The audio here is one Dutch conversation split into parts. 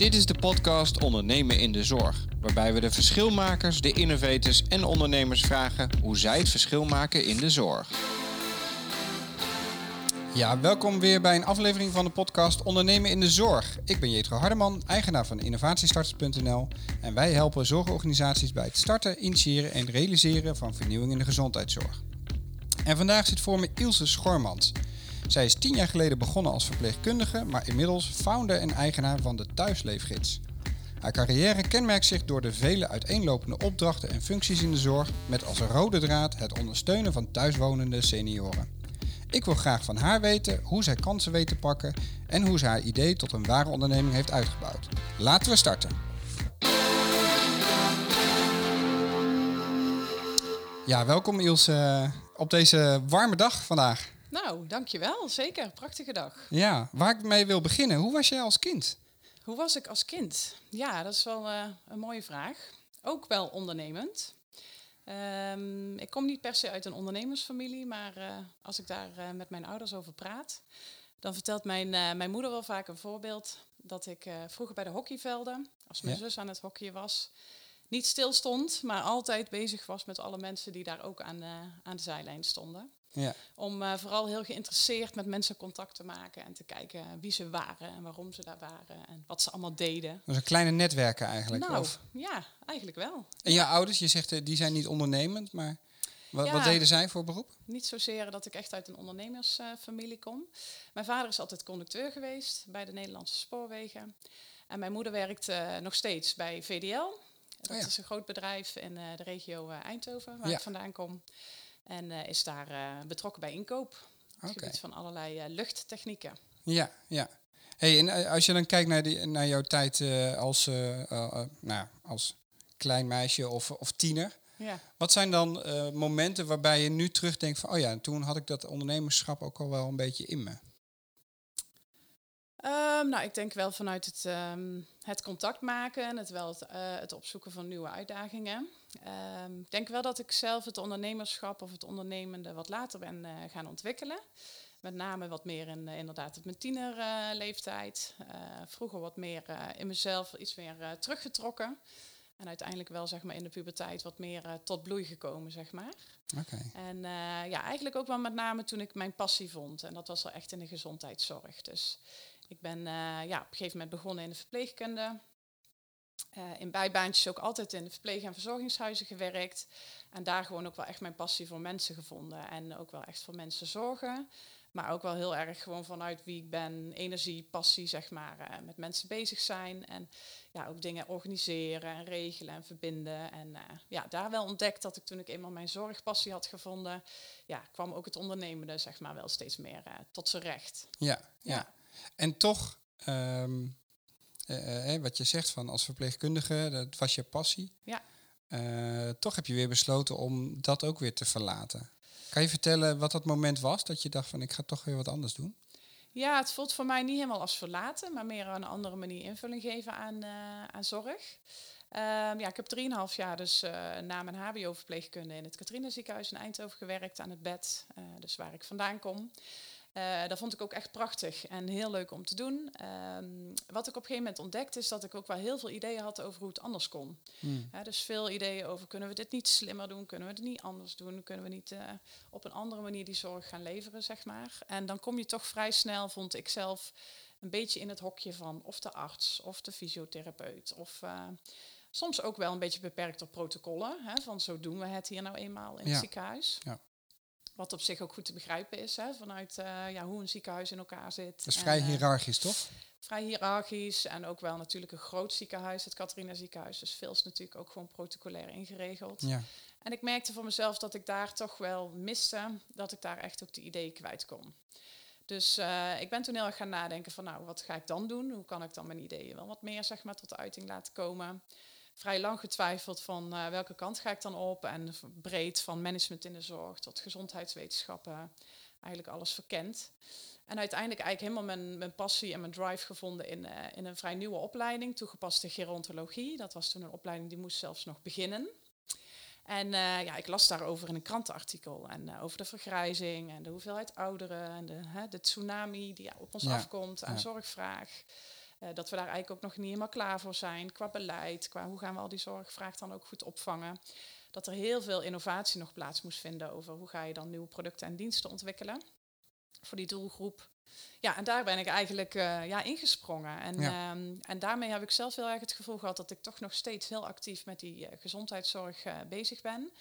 Dit is de podcast Ondernemen in de Zorg, waarbij we de verschilmakers, de innovators en ondernemers vragen hoe zij het verschil maken in de zorg. Ja, welkom weer bij een aflevering van de podcast Ondernemen in de Zorg. Ik ben Jetro Hardeman, eigenaar van innovatiestarters.nl en wij helpen zorgorganisaties bij het starten, initiëren en realiseren van vernieuwing in de gezondheidszorg. En vandaag zit voor me Ilse Schormans. Zij is tien jaar geleden begonnen als verpleegkundige, maar inmiddels founder en eigenaar van de Thuisleefgids. Haar carrière kenmerkt zich door de vele uiteenlopende opdrachten en functies in de zorg, met als rode draad het ondersteunen van thuiswonende senioren. Ik wil graag van haar weten hoe zij kansen weet te pakken en hoe ze haar idee tot een ware onderneming heeft uitgebouwd. Laten we starten. Ja, welkom Ilse op deze warme dag vandaag. Nou, dankjewel. Zeker. Prachtige dag. Ja, waar ik mee wil beginnen. Hoe was jij als kind? Hoe was ik als kind? Ja, dat is wel uh, een mooie vraag. Ook wel ondernemend. Um, ik kom niet per se uit een ondernemersfamilie, maar uh, als ik daar uh, met mijn ouders over praat, dan vertelt mijn, mijn moeder wel vaak een voorbeeld dat ik vroeger bij de hockeyvelden, als mijn ja. zus aan het hockeyen was, niet stil stond, maar altijd bezig was met alle mensen die daar ook aan, aan de zijlijn stonden. Ja. Om uh, vooral heel geïnteresseerd met mensen contact te maken en te kijken wie ze waren en waarom ze daar waren en wat ze allemaal deden. Dus een kleine netwerken eigenlijk? Nou, of? ja, eigenlijk wel. En jouw ouders, je zegt uh, die zijn niet ondernemend, maar wat, ja, wat, deden zij voor beroep? Niet zozeer dat ik echt uit een ondernemersfamilie uh, kom. Mijn vader is altijd conducteur geweest bij de Nederlandse spoorwegen. En mijn moeder werkt uh, nog steeds bij VDL. Dat oh ja. is een groot bedrijf in de regio Eindhoven, waar ik vandaan kom. En uh, is daar uh, betrokken bij inkoop. Op het okay. gebied van allerlei uh, luchttechnieken. Ja, ja. Hey, en als je dan kijkt naar, die, naar jouw tijd als, nou, als klein meisje of, of tiener. Ja. Wat zijn dan momenten waarbij je nu terugdenkt van... oh ja, toen had ik dat ondernemerschap ook al wel een beetje in me? Um, nou, ik denk wel vanuit het, um, het contact maken en het, wel het, uh, het opzoeken van nieuwe uitdagingen. Um, ik denk wel dat ik zelf het ondernemerschap of het ondernemende wat later ben uh, gaan ontwikkelen. Met name wat meer in uh, inderdaad mijn tienerleeftijd. vroeger wat meer in mezelf iets meer teruggetrokken. En uiteindelijk wel zeg maar in de puberteit wat meer tot bloei gekomen, zeg maar. Okay. En ja, eigenlijk ook wel met name toen ik mijn passie vond. En dat was wel echt in de gezondheidszorg. Dus ik ben ja, op een gegeven moment begonnen in de verpleegkunde. Uh, in bijbaantjes ook altijd in de verpleeg- en verzorgingshuizen gewerkt. En daar gewoon ook wel echt mijn passie voor mensen gevonden. En ook wel echt voor mensen zorgen. Maar ook wel heel erg gewoon vanuit wie ik ben, energie, passie, zeg maar, uh, met mensen bezig zijn. En ja, ook dingen organiseren en regelen en verbinden. En uh, ja, daar wel ontdekt dat ik toen ik eenmaal mijn zorgpassie had gevonden, ja, kwam ook het ondernemende, zeg maar, wel steeds meer tot zijn recht. Ja, ja. ja. En toch, um, uh, uh, wat je zegt van als verpleegkundige, dat was je passie. Ja. Uh, toch heb je weer besloten om dat ook weer te verlaten. Kan je vertellen wat dat moment was dat je dacht van ik ga toch weer wat anders doen? Ja, het voelt voor mij niet helemaal als verlaten, maar meer een andere manier invulling geven aan, aan zorg. Um, ja, ik heb 3,5 jaar dus na mijn HBO-verpleegkunde in het Katrina ziekenhuis in Eindhoven gewerkt aan het bed, dus waar ik vandaan kom. Uh, dat vond ik ook echt prachtig en heel leuk om te doen. Um, wat ik op een gegeven moment ontdekte is dat ik ook wel heel veel ideeën had over hoe het anders kon. Hmm. Dus veel ideeën over kunnen we dit niet slimmer doen, kunnen we het niet anders doen, kunnen we niet uh, op een andere manier die zorg gaan leveren, zeg maar. En dan kom je toch vrij snel, vond ik zelf, een beetje in het hokje van of de arts of de fysiotherapeut of soms ook wel een beetje beperkt door protocollen. Hè, van zo doen we het hier nou eenmaal in ja. het ziekenhuis. Ja. Wat op zich ook goed te begrijpen is, hè, vanuit uh, ja, hoe een ziekenhuis in elkaar zit. Dat is vrij en, hiërarchisch, toch? Vrij hiërarchisch en ook wel natuurlijk een groot ziekenhuis, het Catharina ziekenhuis. Dus veel is natuurlijk ook gewoon protocolair ingeregeld. Ja. En ik merkte voor mezelf dat ik daar toch wel miste, dat ik daar echt ook de ideeën kwijt kon. Dus uh, ik ben toen heel erg gaan nadenken van, nou, wat ga ik dan doen? Hoe kan ik dan mijn ideeën wel wat meer, zeg maar, tot uiting laten komen? Vrij lang getwijfeld van uh, welke kant ga ik dan op. En breed van management in de zorg tot gezondheidswetenschappen. Eigenlijk alles verkend. En uiteindelijk eigenlijk helemaal mijn, mijn passie en mijn drive gevonden in, uh, in een vrij nieuwe opleiding, toegepaste gerontologie. Dat was toen een opleiding die moest zelfs nog beginnen. En uh, ja, ik las daarover in een krantenartikel. En uh, over de vergrijzing en de hoeveelheid ouderen en de, hè, de tsunami die ja, op ons ja, afkomt aan ja. zorgvraag. Eh, dat we daar eigenlijk ook nog niet helemaal klaar voor zijn qua beleid, qua hoe gaan we al die zorgvraag dan ook goed opvangen. Dat er heel veel innovatie nog plaats moest vinden over hoe ga je dan nieuwe producten en diensten ontwikkelen voor die doelgroep. Ja, en daar ben ik eigenlijk uh, ja, ingesprongen. En, Ja. ehm, en daarmee heb ik zelf heel erg het gevoel gehad dat ik toch nog steeds heel actief met die eh, gezondheidszorg bezig ben.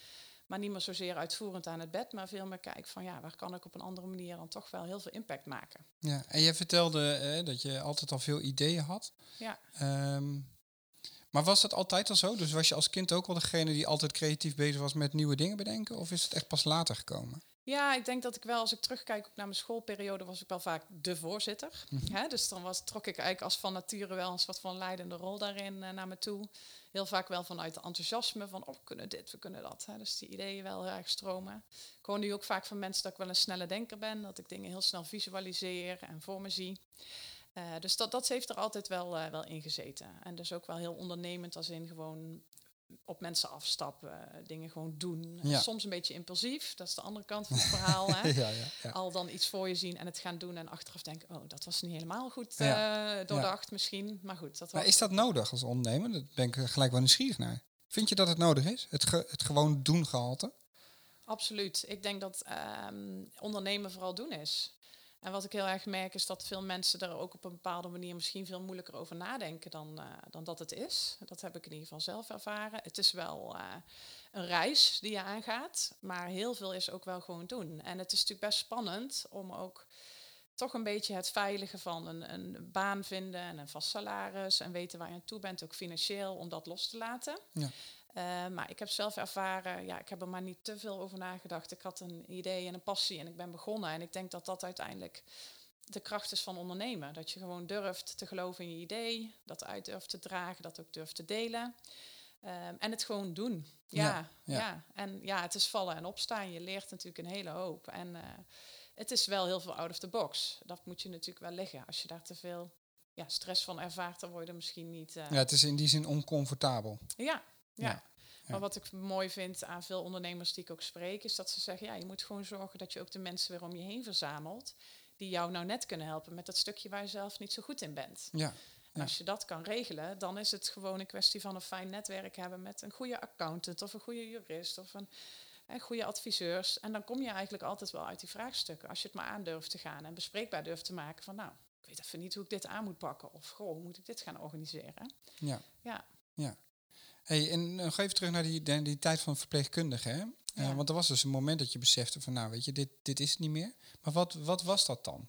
Maar niet meer zozeer uitvoerend aan het bed, maar veel meer kijk van ja, waar kan ik op een andere manier dan toch wel heel veel impact maken. Ja, en jij vertelde eh, dat je altijd al veel ideeën had. Ja. Ehm, maar was dat altijd al zo? Dus was je als kind ook al degene die altijd creatief bezig was met nieuwe dingen bedenken? Of is het echt pas later gekomen? Ja, ik denk dat ik wel, als ik terugkijk ook naar mijn schoolperiode, was ik wel vaak de voorzitter. Hè, dus dan was, trok ik eigenlijk als van nature wel een soort van leidende rol daarin eh, naar me toe. Heel vaak wel vanuit de enthousiasme van, oh, we kunnen dit, we kunnen dat. Hè. Dus die ideeën wel heel erg stromen. Ik hoor nu ook vaak van mensen dat ik wel een snelle denker ben, dat ik dingen heel snel visualiseer en voor me zie. Eh, dus dat, dat heeft er altijd wel, eh, wel in gezeten. En dus ook wel heel ondernemend als in gewoon op mensen afstappen, dingen gewoon doen. Ja. Soms een beetje impulsief, dat is de andere kant van het verhaal. Hè? ja, ja, ja. Al dan iets voor je zien en het gaan doen en achteraf denken, oh, dat was niet helemaal goed eh, doordacht misschien. Maar goed, dat Maar is dat nodig als ondernemer? Daar ben ik gelijk wel nieuwsgierig naar. Vind je dat het nodig is? Het, ge- het gewoon doen gehalte? Absoluut. Ik denk dat ehm, ondernemen vooral doen is. En wat ik heel erg merk is dat veel mensen er ook op een bepaalde manier misschien veel moeilijker over nadenken dan, eh, dan dat het is. Dat heb ik in ieder geval zelf ervaren. Het is wel eh, een reis die je aangaat, maar heel veel is ook wel gewoon doen. En het is natuurlijk best spannend om ook toch een beetje het veilige van een, een baan vinden en een vast salaris en weten waar je aan toe bent, ook financieel, om dat los te laten. Ja. Eh, maar ik heb zelf ervaren, ja, ik heb er maar niet te veel over nagedacht. Ik had een idee en een passie en ik ben begonnen. En ik denk dat dat uiteindelijk de kracht is van ondernemen. Dat je gewoon durft te geloven in je idee, dat uit durft te dragen, dat ook durft te delen. Ehm, en het gewoon doen. Ja, Ja, ja, ja. En ja, het is vallen en opstaan. Je leert natuurlijk een hele hoop. En eh, het is wel heel veel out of the box. Dat moet je natuurlijk wel liggen. Als je daar te veel ja, stress van ervaart, dan word je er misschien niet... eh, Ja, het is in die zin oncomfortabel. ja, ja. Maar wat ik mooi vind aan veel ondernemers die ik ook spreek, is dat ze zeggen, ja, je moet gewoon zorgen dat je ook de mensen weer om je heen verzamelt, die jou nou net kunnen helpen met dat stukje waar je zelf niet zo goed in bent. Ja, En als je dat kan regelen, dan is het gewoon een kwestie van een fijn netwerk hebben met een goede accountant of een goede jurist of een, goede adviseurs. En dan kom je eigenlijk altijd wel uit die vraagstukken, als je het maar aandurft te gaan en bespreekbaar durft te maken van, nou, ik weet even niet hoe ik dit aan moet pakken of, goh, hoe moet ik dit gaan organiseren? ja. Ja. Ja. Hey, en nog even terug naar die, die, die tijd van verpleegkundige. Hè? Eh, want er was dus een moment dat je besefte van, nou weet je, dit, dit is het niet meer. Maar wat, wat was dat dan?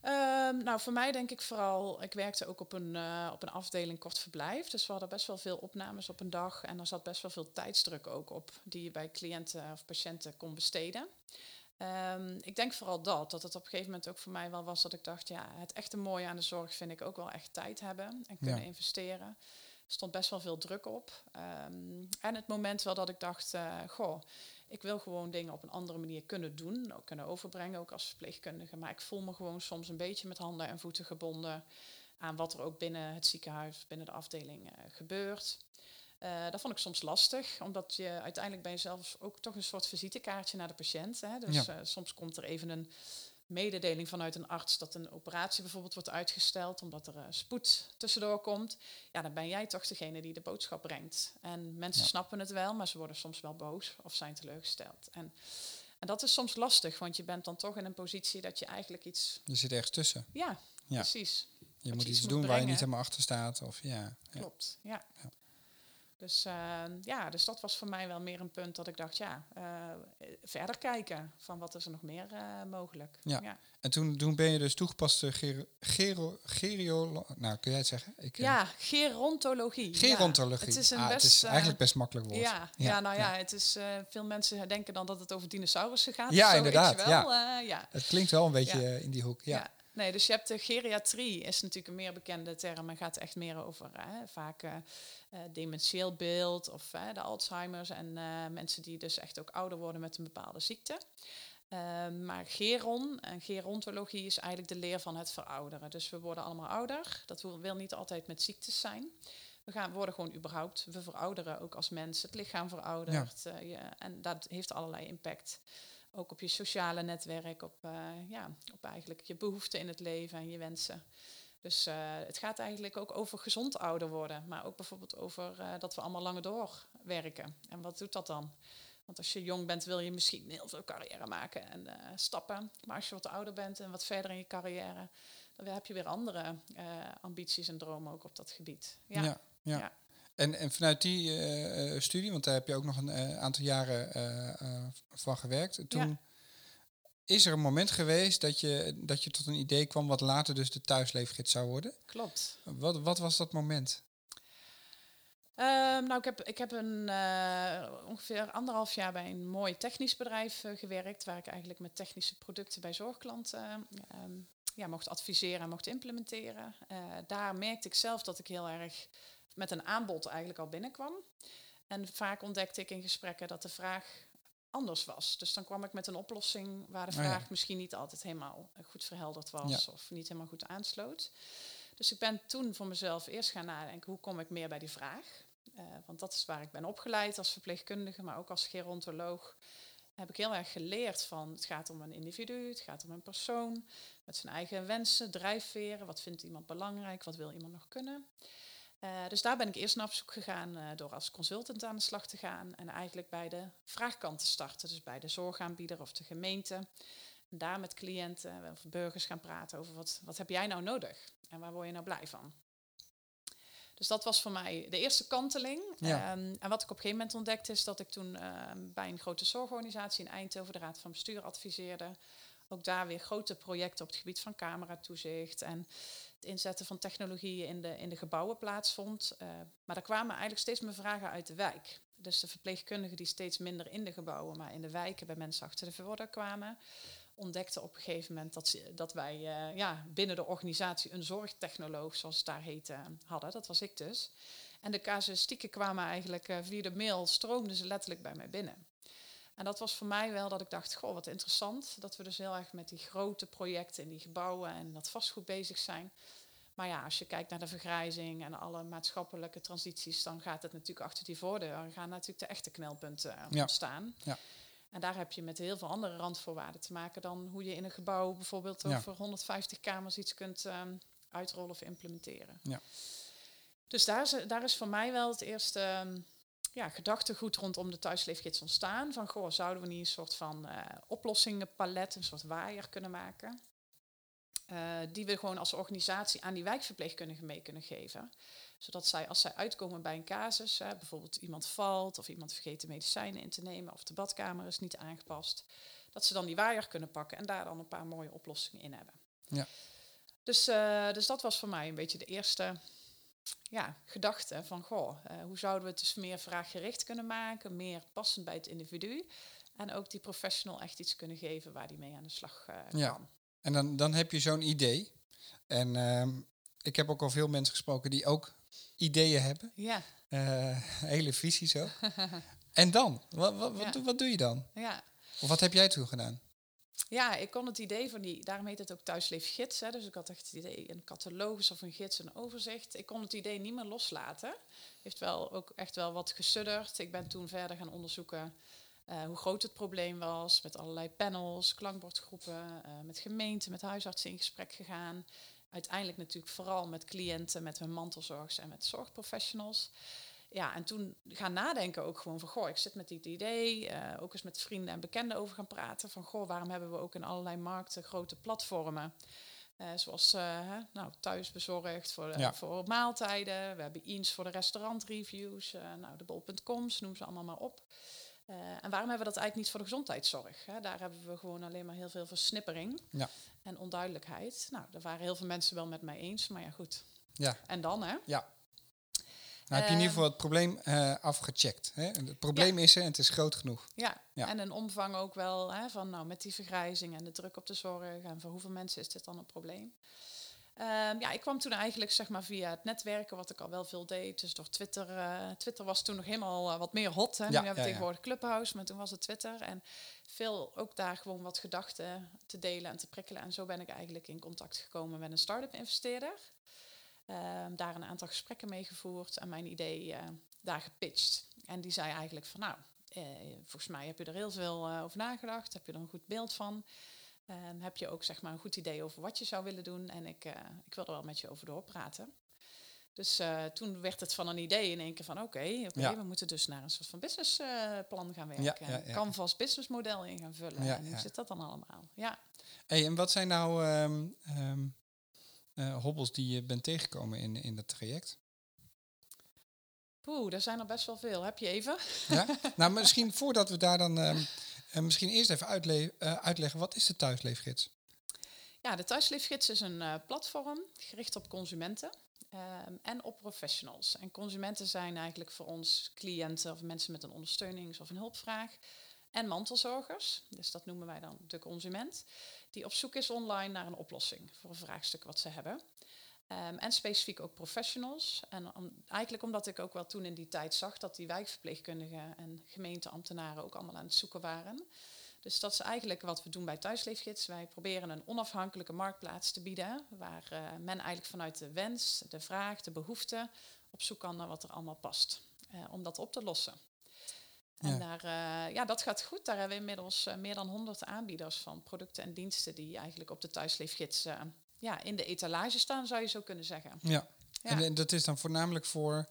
Ehm, nou, voor mij denk ik vooral, ik werkte ook op een, eh, op een afdeling kort verblijf. Dus we hadden best wel veel opnames op een dag. En er zat best wel veel tijdsdruk ook op, die je bij cliënten of patiënten kon besteden. Ehm, ik denk vooral dat, dat het op een gegeven moment ook voor mij wel was dat ik dacht, ja, het echte mooie aan de zorg vind ik ook wel echt tijd hebben en kunnen Ja. investeren. Er stond best wel veel druk op. Ehm, en het moment wel dat ik dacht, eh, goh, ik wil gewoon dingen op een andere manier kunnen doen, ook kunnen overbrengen, ook als verpleegkundige. Maar ik voel me gewoon soms een beetje met handen en voeten gebonden aan wat er ook binnen het ziekenhuis, binnen de afdeling eh, gebeurt. Eh, dat vond ik soms lastig, omdat je uiteindelijk ben je zelfs ook toch een soort visitekaartje naar de patiënt. Hè? Dus Ja. soms komt er even een mededeling vanuit een arts dat een operatie bijvoorbeeld wordt uitgesteld omdat er eh, spoed tussendoor komt. Ja, dan ben jij toch degene die de boodschap brengt. En mensen Ja. snappen het wel, maar ze worden soms wel boos of zijn teleurgesteld. En, en dat is soms lastig, want je bent dan toch in een positie dat je eigenlijk iets... Je zit ergens tussen. Ja, Ja. precies. Je moet iets iets doen moet waar je niet helemaal achter staat. Of, ja, ja. Klopt, ja. Ja. Dus, eh, ja, dus dat was voor mij wel meer een punt dat ik dacht, ja, eh, verder kijken van wat is er nog meer eh, mogelijk. Ja. En toen, toen ben je dus toegepaste gero, gero, nou kun jij het zeggen? Ik, eh, Ja, gerontologie. Ja, Gerontologie. het is een Ah, best... het is eigenlijk best makkelijk woord. Ja, ja, nou ja, het is, veel mensen denken dan dat het over dinosaurussen gaat. Ja, inderdaad, wel. Ja. Het klinkt wel een beetje in die hoek. Ja. Nee, dus je hebt de geriatrie, is natuurlijk een meer bekende term en gaat echt meer over hè, vaak eh, dementieel beeld of de Alzheimer's en eh, mensen die dus echt ook ouder worden met een bepaalde ziekte. Ehm, maar geron en gerontologie is eigenlijk de leer van het verouderen. Dus we worden allemaal ouder. Dat wil niet altijd met ziektes zijn. We gaan, worden gewoon überhaupt, we verouderen ook als mens. Het lichaam veroudert. en dat heeft allerlei impact. Ook op je sociale netwerk, op, eh, ja, op eigenlijk je behoeften in het leven en je wensen. Dus eh, het gaat eigenlijk ook over gezond ouder worden. Maar ook bijvoorbeeld over eh, dat we allemaal langer doorwerken. En wat doet dat dan? Want als je jong bent wil je misschien heel veel carrière maken en stappen. Maar als je wat ouder bent en wat verder in je carrière, dan heb je weer andere ambities en dromen ook op dat gebied. Ja, ja. ja. En, en vanuit die studie, want daar heb je ook nog een aantal jaren van gewerkt. Toen is er een moment geweest dat je, dat je tot een idee kwam wat later dus de thuisleefgids zou worden? Klopt. Wat, wat was dat moment? Ehm, nou, ik heb, ik heb een, ongeveer anderhalf jaar bij een mooi technisch bedrijf gewerkt, waar ik eigenlijk met technische producten bij zorgklanten uh, ja, mocht adviseren en mocht implementeren. Eh, daar merkte ik zelf dat ik heel erg met een aanbod eigenlijk al binnenkwam. En vaak ontdekte ik in gesprekken dat de vraag anders was. Dus dan kwam ik met een oplossing waar de oh vraag misschien niet altijd helemaal eh, goed verhelderd was of niet helemaal goed aansloot. Dus ik ben toen voor mezelf eerst gaan nadenken, hoe kom ik meer bij die vraag? Uh, want dat is waar ik ben opgeleid als verpleegkundige, maar ook als gerontoloog. Heb ik heel erg geleerd van het gaat om een individu, het gaat om een persoon met zijn eigen wensen, drijfveren. Wat vindt iemand belangrijk, wat wil iemand nog kunnen? Uh, dus daar ben ik eerst naar op zoek gegaan uh, door als consultant aan de slag te gaan en eigenlijk bij de vraagkant te starten, dus bij de zorgaanbieder of de gemeente. En daar met cliënten of burgers gaan praten over wat, wat heb jij nou nodig en waar word je nou blij van. Dus dat was voor mij de eerste kanteling. Ja. Um, en wat ik op een gegeven moment ontdekte is dat ik toen uh, bij een grote zorgorganisatie in Eindhoven de Raad van Bestuur adviseerde. Ook daar weer grote projecten op het gebied van cameratoezicht en inzetten van technologieën in de, in de gebouwen plaatsvond. Uh, maar er kwamen eigenlijk steeds meer vragen uit de wijk. Dus de verpleegkundigen die steeds minder in de gebouwen, maar in de wijken bij mensen achter de verworder kwamen, ontdekten op een gegeven moment dat, ze, dat wij uh, ja, binnen de organisatie een zorgtechnoloog, zoals het daar heette, hadden. Dat was ik dus. En de casuïstieken kwamen eigenlijk via de mail, stroomden ze letterlijk bij mij binnen. En dat was voor mij wel dat ik dacht, goh, wat interessant. Dat we dus heel erg met die grote projecten in die gebouwen en dat vastgoed bezig zijn. Maar ja, als je kijkt naar de vergrijzing en alle maatschappelijke transities, dan gaat het natuurlijk achter die voordeur. Er gaan natuurlijk de echte knelpunten uh, ontstaan. Ja. En daar heb je met heel veel andere randvoorwaarden te maken dan hoe je in een gebouw bijvoorbeeld over 150 kamers iets kunt um, uitrollen of implementeren. Ja. Dus daar is, daar is voor mij wel het eerste um, ja, gedachtegoed rondom de thuisleefgids ontstaan. Van, goh, zouden we niet een soort van uh, oplossingenpalet, een soort waaier kunnen maken? Uh, die we gewoon als organisatie aan die wijkverpleegkundigen mee kunnen geven. Zodat zij, als zij uitkomen bij een casus, hè, bijvoorbeeld iemand valt of iemand vergeet de medicijnen in te nemen of de badkamer is niet aangepast, dat ze dan die waaier kunnen pakken en daar dan een paar mooie oplossingen in hebben. Ja. Dus, uh, dus dat was voor mij een beetje de eerste ja, gedachte van, goh, uh, hoe zouden we het dus meer vraaggericht kunnen maken, meer passend bij het individu. En ook die professional echt iets kunnen geven waar die mee aan de slag uh, kan. Ja. En dan, dan heb je zo'n idee. En uh, ik heb ook al veel mensen gesproken die ook ideeën hebben. Ja. Uh, hele visies ook. en dan? Wat, wat, wat, wat, doe je dan? Ja. Of wat heb jij toen gedaan? Ja, ik kon het idee van die, daarom heet het ook thuisleefgids. Hè, dus ik had echt het idee, een catalogus of een gids, een overzicht. Ik kon het idee niet meer loslaten. Heeft wel ook echt wel wat gesudderd. Ik ben toen verder gaan onderzoeken uh, hoe groot het probleem was. Met allerlei panels, klankbordgroepen, uh, met gemeenten, met huisartsen in gesprek gegaan. Uiteindelijk natuurlijk vooral met cliënten, met hun mantelzorgers en met zorgprofessionals ja, en toen gaan nadenken ook gewoon van, goh, ik zit met dit idee, uh, ook eens met vrienden en bekenden over gaan praten van, goh, waarom hebben we ook in allerlei markten grote platformen, uh, zoals uh, nou, thuisbezorgd voor, ja. voor maaltijden, we hebben eens voor de restaurantreviews, nou, de bol.coms, noem ze allemaal maar op. en waarom hebben we dat eigenlijk niet voor de gezondheidszorg? Hè? Daar hebben we gewoon alleen maar heel veel versnippering ja. en onduidelijkheid. Nou, daar waren heel veel mensen wel met mij eens, maar ja, goed. Ja. En dan, hè? Ja. Nou, heb je in ieder geval het probleem uh, afgecheckt. Hè? Het probleem is er en het is groot genoeg. Ja, ja. en een omvang ook wel hè, van nou, met die vergrijzing en de druk op de zorg en voor hoeveel mensen is dit dan een probleem. Um, ja, ik kwam toen eigenlijk zeg maar via het netwerken, wat ik al wel veel deed. Dus door Twitter. Uh, Twitter was toen nog helemaal uh, wat meer hot. Hè. Ja, nu hebben we tegenwoordig Clubhouse, maar toen was het Twitter. En veel ook daar gewoon wat gedachten te delen en te prikkelen. En zo ben ik eigenlijk in contact gekomen met een start-up investeerder. Ehm, daar een aantal gesprekken mee gevoerd en mijn idee uh, daar gepitcht. En die zei eigenlijk van nou, eh, volgens mij heb je er heel veel uh, over nagedacht, heb je er een goed beeld van. En heb je ook zeg maar, een goed idee over wat je zou willen doen. En ik, uh, ik wil er wel met je over doorpraten. Dus toen werd het van een idee in één keer van oké, okay, okay, ja. we moeten dus naar een soort van businessplan gaan werken. Ja. Canvas businessmodel in gaan vullen. en hoe zit dat dan allemaal? Ja. Hey, en wat zijn nou um, uh, hobbels die je bent tegengekomen in, in dat traject? Poeh, er zijn er best wel veel. Heb je even? Ja? nou, misschien voordat we daar dan... Um, uh, misschien eerst even uitle uh, uitleggen, wat is de thuisleefgids? Ja, de thuisleefgids is een platform gericht op consumenten. Um, en op professionals. En consumenten zijn eigenlijk voor ons cliënten of mensen met een ondersteunings- of een hulpvraag. En mantelzorgers, dus dat noemen wij dan de consument, die op zoek is online naar een oplossing voor een vraagstuk wat ze hebben. Um, en specifiek ook professionals. En eigenlijk omdat ik ook wel toen in die tijd zag dat die wijkverpleegkundigen en gemeenteambtenaren ook allemaal aan het zoeken waren. Dus dat is eigenlijk wat we doen bij Thuisleefgids. Wij proberen een onafhankelijke marktplaats te bieden, waar uh, men eigenlijk vanuit de wens, de vraag, de behoefte op zoek kan naar wat er allemaal past. Uh, om dat op te lossen. En ja. Daar, uh, ja, dat gaat goed. Daar hebben we inmiddels meer dan 100 aanbieders van producten en diensten die eigenlijk op de Thuisleefgids ja, in de etalage staan, zou je zo kunnen zeggen. Ja, ja. En, dat is dan voornamelijk voor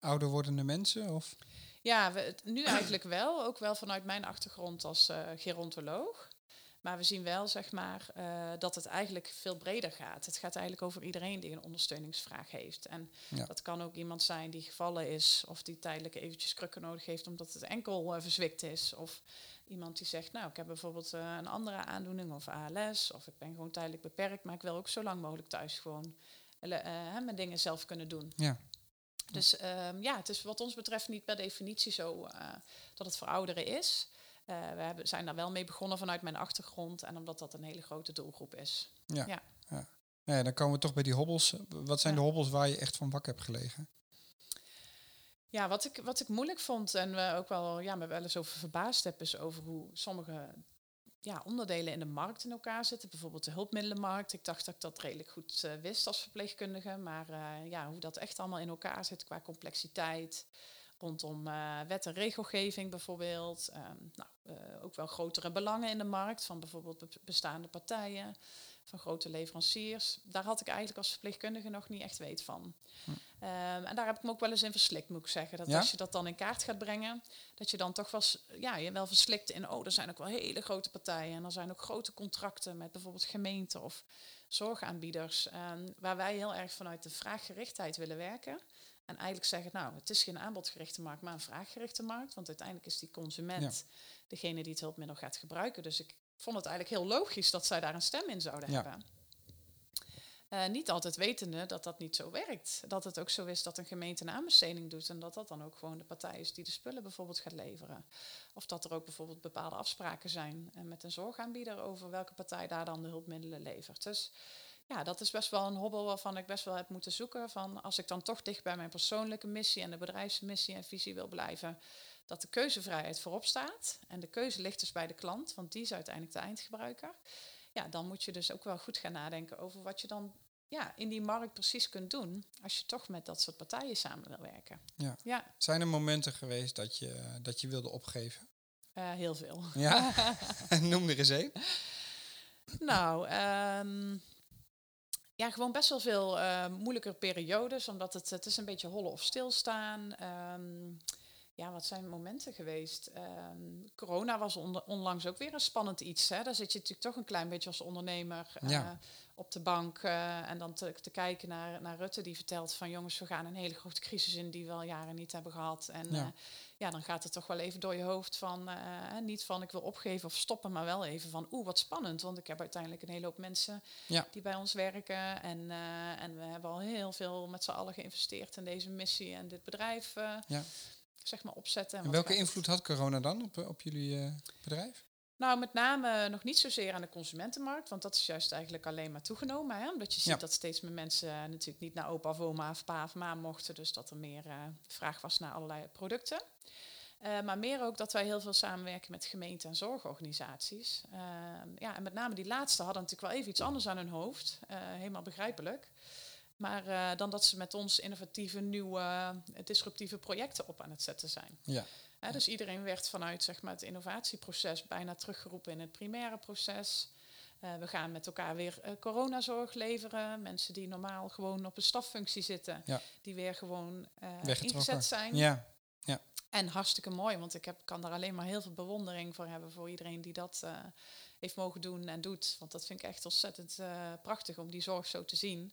ouder wordende mensen? Of? Ja, we, nu eigenlijk wel. Ook wel vanuit mijn achtergrond als gerontoloog. Maar we zien wel, zeg maar, uh, dat het eigenlijk veel breder gaat. Het gaat eigenlijk over iedereen die een ondersteuningsvraag heeft. En ja. dat kan ook iemand zijn die gevallen is of die tijdelijk eventjes krukken nodig heeft omdat het enkel uh, verzwikt is. Of iemand die zegt, nou, ik heb bijvoorbeeld uh, een andere aandoening of ALS of ik ben gewoon tijdelijk beperkt, maar ik wil ook zo lang mogelijk thuis gewoon mijn dingen zelf kunnen doen. Ja. Dus um, ja, het is wat ons betreft niet per definitie zo dat het voor ouderen is. Uh, we hebben, zijn daar wel mee begonnen vanuit mijn achtergrond en omdat dat een hele grote doelgroep is. Ja, ja. ja. ja dan komen we toch bij die hobbels. Wat zijn ja. de hobbels waar je echt van wakker hebt gelegen? Ja, wat ik, wat ik moeilijk vond en we ook wel ja, me wel eens over verbaasd heb, is over hoe sommige ja, onderdelen in de markt in elkaar zitten. Bijvoorbeeld de hulpmiddelenmarkt. Ik dacht dat ik dat redelijk goed uh, wist als verpleegkundige. Maar uh, ja, hoe dat echt allemaal in elkaar zit qua complexiteit. Rondom uh, wet en regelgeving bijvoorbeeld. Um, nou, ook wel grotere belangen in de markt van bijvoorbeeld bestaande partijen van grote leveranciers. Daar had ik eigenlijk als verpleegkundige nog niet echt weet van. Hm. Um, en daar heb ik me ook wel eens in verslikt, moet ik zeggen. Dat ja? als je dat dan in kaart gaat brengen, dat je dan toch wel, ja, je wel verslikt in, oh, er zijn ook wel hele grote partijen. En er zijn ook grote contracten met bijvoorbeeld gemeenten of zorgaanbieders. Um, waar wij heel erg vanuit de vraaggerichtheid willen werken. En eigenlijk zeggen, nou, het is geen aanbodgerichte markt, maar een vraaggerichte markt. Want uiteindelijk is die consument ja. degene die het hulpmiddel gaat gebruiken. Dus ik vond het eigenlijk heel logisch dat zij daar een stem in zouden ja. hebben. Uh, niet altijd wetende dat dat niet zo werkt. Dat het ook zo is dat een gemeente een aanbesteding doet en dat dat dan ook gewoon de partij is die de spullen bijvoorbeeld gaat leveren. Of dat er ook bijvoorbeeld bepaalde afspraken zijn uh, met een zorgaanbieder over welke partij daar dan de hulpmiddelen levert. Dus ja, dat is best wel een hobbel waarvan ik best wel heb moeten zoeken. Van als ik dan toch dicht bij mijn persoonlijke missie en de bedrijfsmissie en visie wil blijven, dat de keuzevrijheid voorop staat. En de keuze ligt dus bij de klant, want die is uiteindelijk de eindgebruiker. Ja, dan moet je dus ook wel goed gaan nadenken over wat je dan ja, in die markt precies kunt doen als je toch met dat soort partijen samen wil werken. Ja. ja. Zijn er momenten geweest dat je, dat je wilde opgeven? Uh, heel veel. Ja? Noem er eens één. Nou, um, ja, gewoon best wel veel uh, moeilijke periodes, omdat het, het is een beetje hollen of stilstaan. Um, ja, wat zijn momenten geweest? Um, corona was on onlangs ook weer een spannend iets. Hè? Daar zit je natuurlijk toch een klein beetje als ondernemer ja. uh, op de bank. Uh, en dan te, te, kijken naar, naar Rutte die vertelt van jongens, we gaan een hele grote crisis in die we al jaren niet hebben gehad. En ja, ja dan gaat het toch wel even door je hoofd van niet van ik wil opgeven of stoppen, maar wel even van oeh, wat spannend. Want ik heb uiteindelijk een hele hoop mensen ja. die bij ons werken. En, en we hebben al heel veel met z'n allen geïnvesteerd in deze missie en dit bedrijf. ja zeg maar opzetten. En, en welke invloed had corona dan op, op jullie bedrijf? Nou, met name nog niet zozeer aan de consumentenmarkt, want dat is juist eigenlijk alleen maar toegenomen. Hè? Omdat je ziet ja. dat steeds meer mensen uh, natuurlijk niet naar opa of oma of pa of ma mochten, dus dat er meer uh, vraag was naar allerlei producten. Uh, maar meer ook dat wij heel veel samenwerken met gemeenten en zorgorganisaties. Uh, ja, en met name die laatste hadden natuurlijk wel even iets anders aan hun hoofd. Helemaal begrijpelijk. Maar dan dat ze met ons innovatieve, nieuwe, disruptieve projecten op aan het zetten zijn. Ja. Dus iedereen werd vanuit zeg maar, het innovatieproces bijna teruggeroepen in het primaire proces. Eh, we gaan met elkaar weer eh, coronazorg leveren. Mensen die normaal gewoon op een staffunctie zitten, Ja. die weer gewoon eh, ingezet zijn. Ja, En hartstikke mooi, want ik heb, kan daar alleen maar heel veel bewondering voor hebben voor iedereen die dat heeft mogen doen en doet. Want dat vind ik echt ontzettend prachtig om die zorg zo te zien.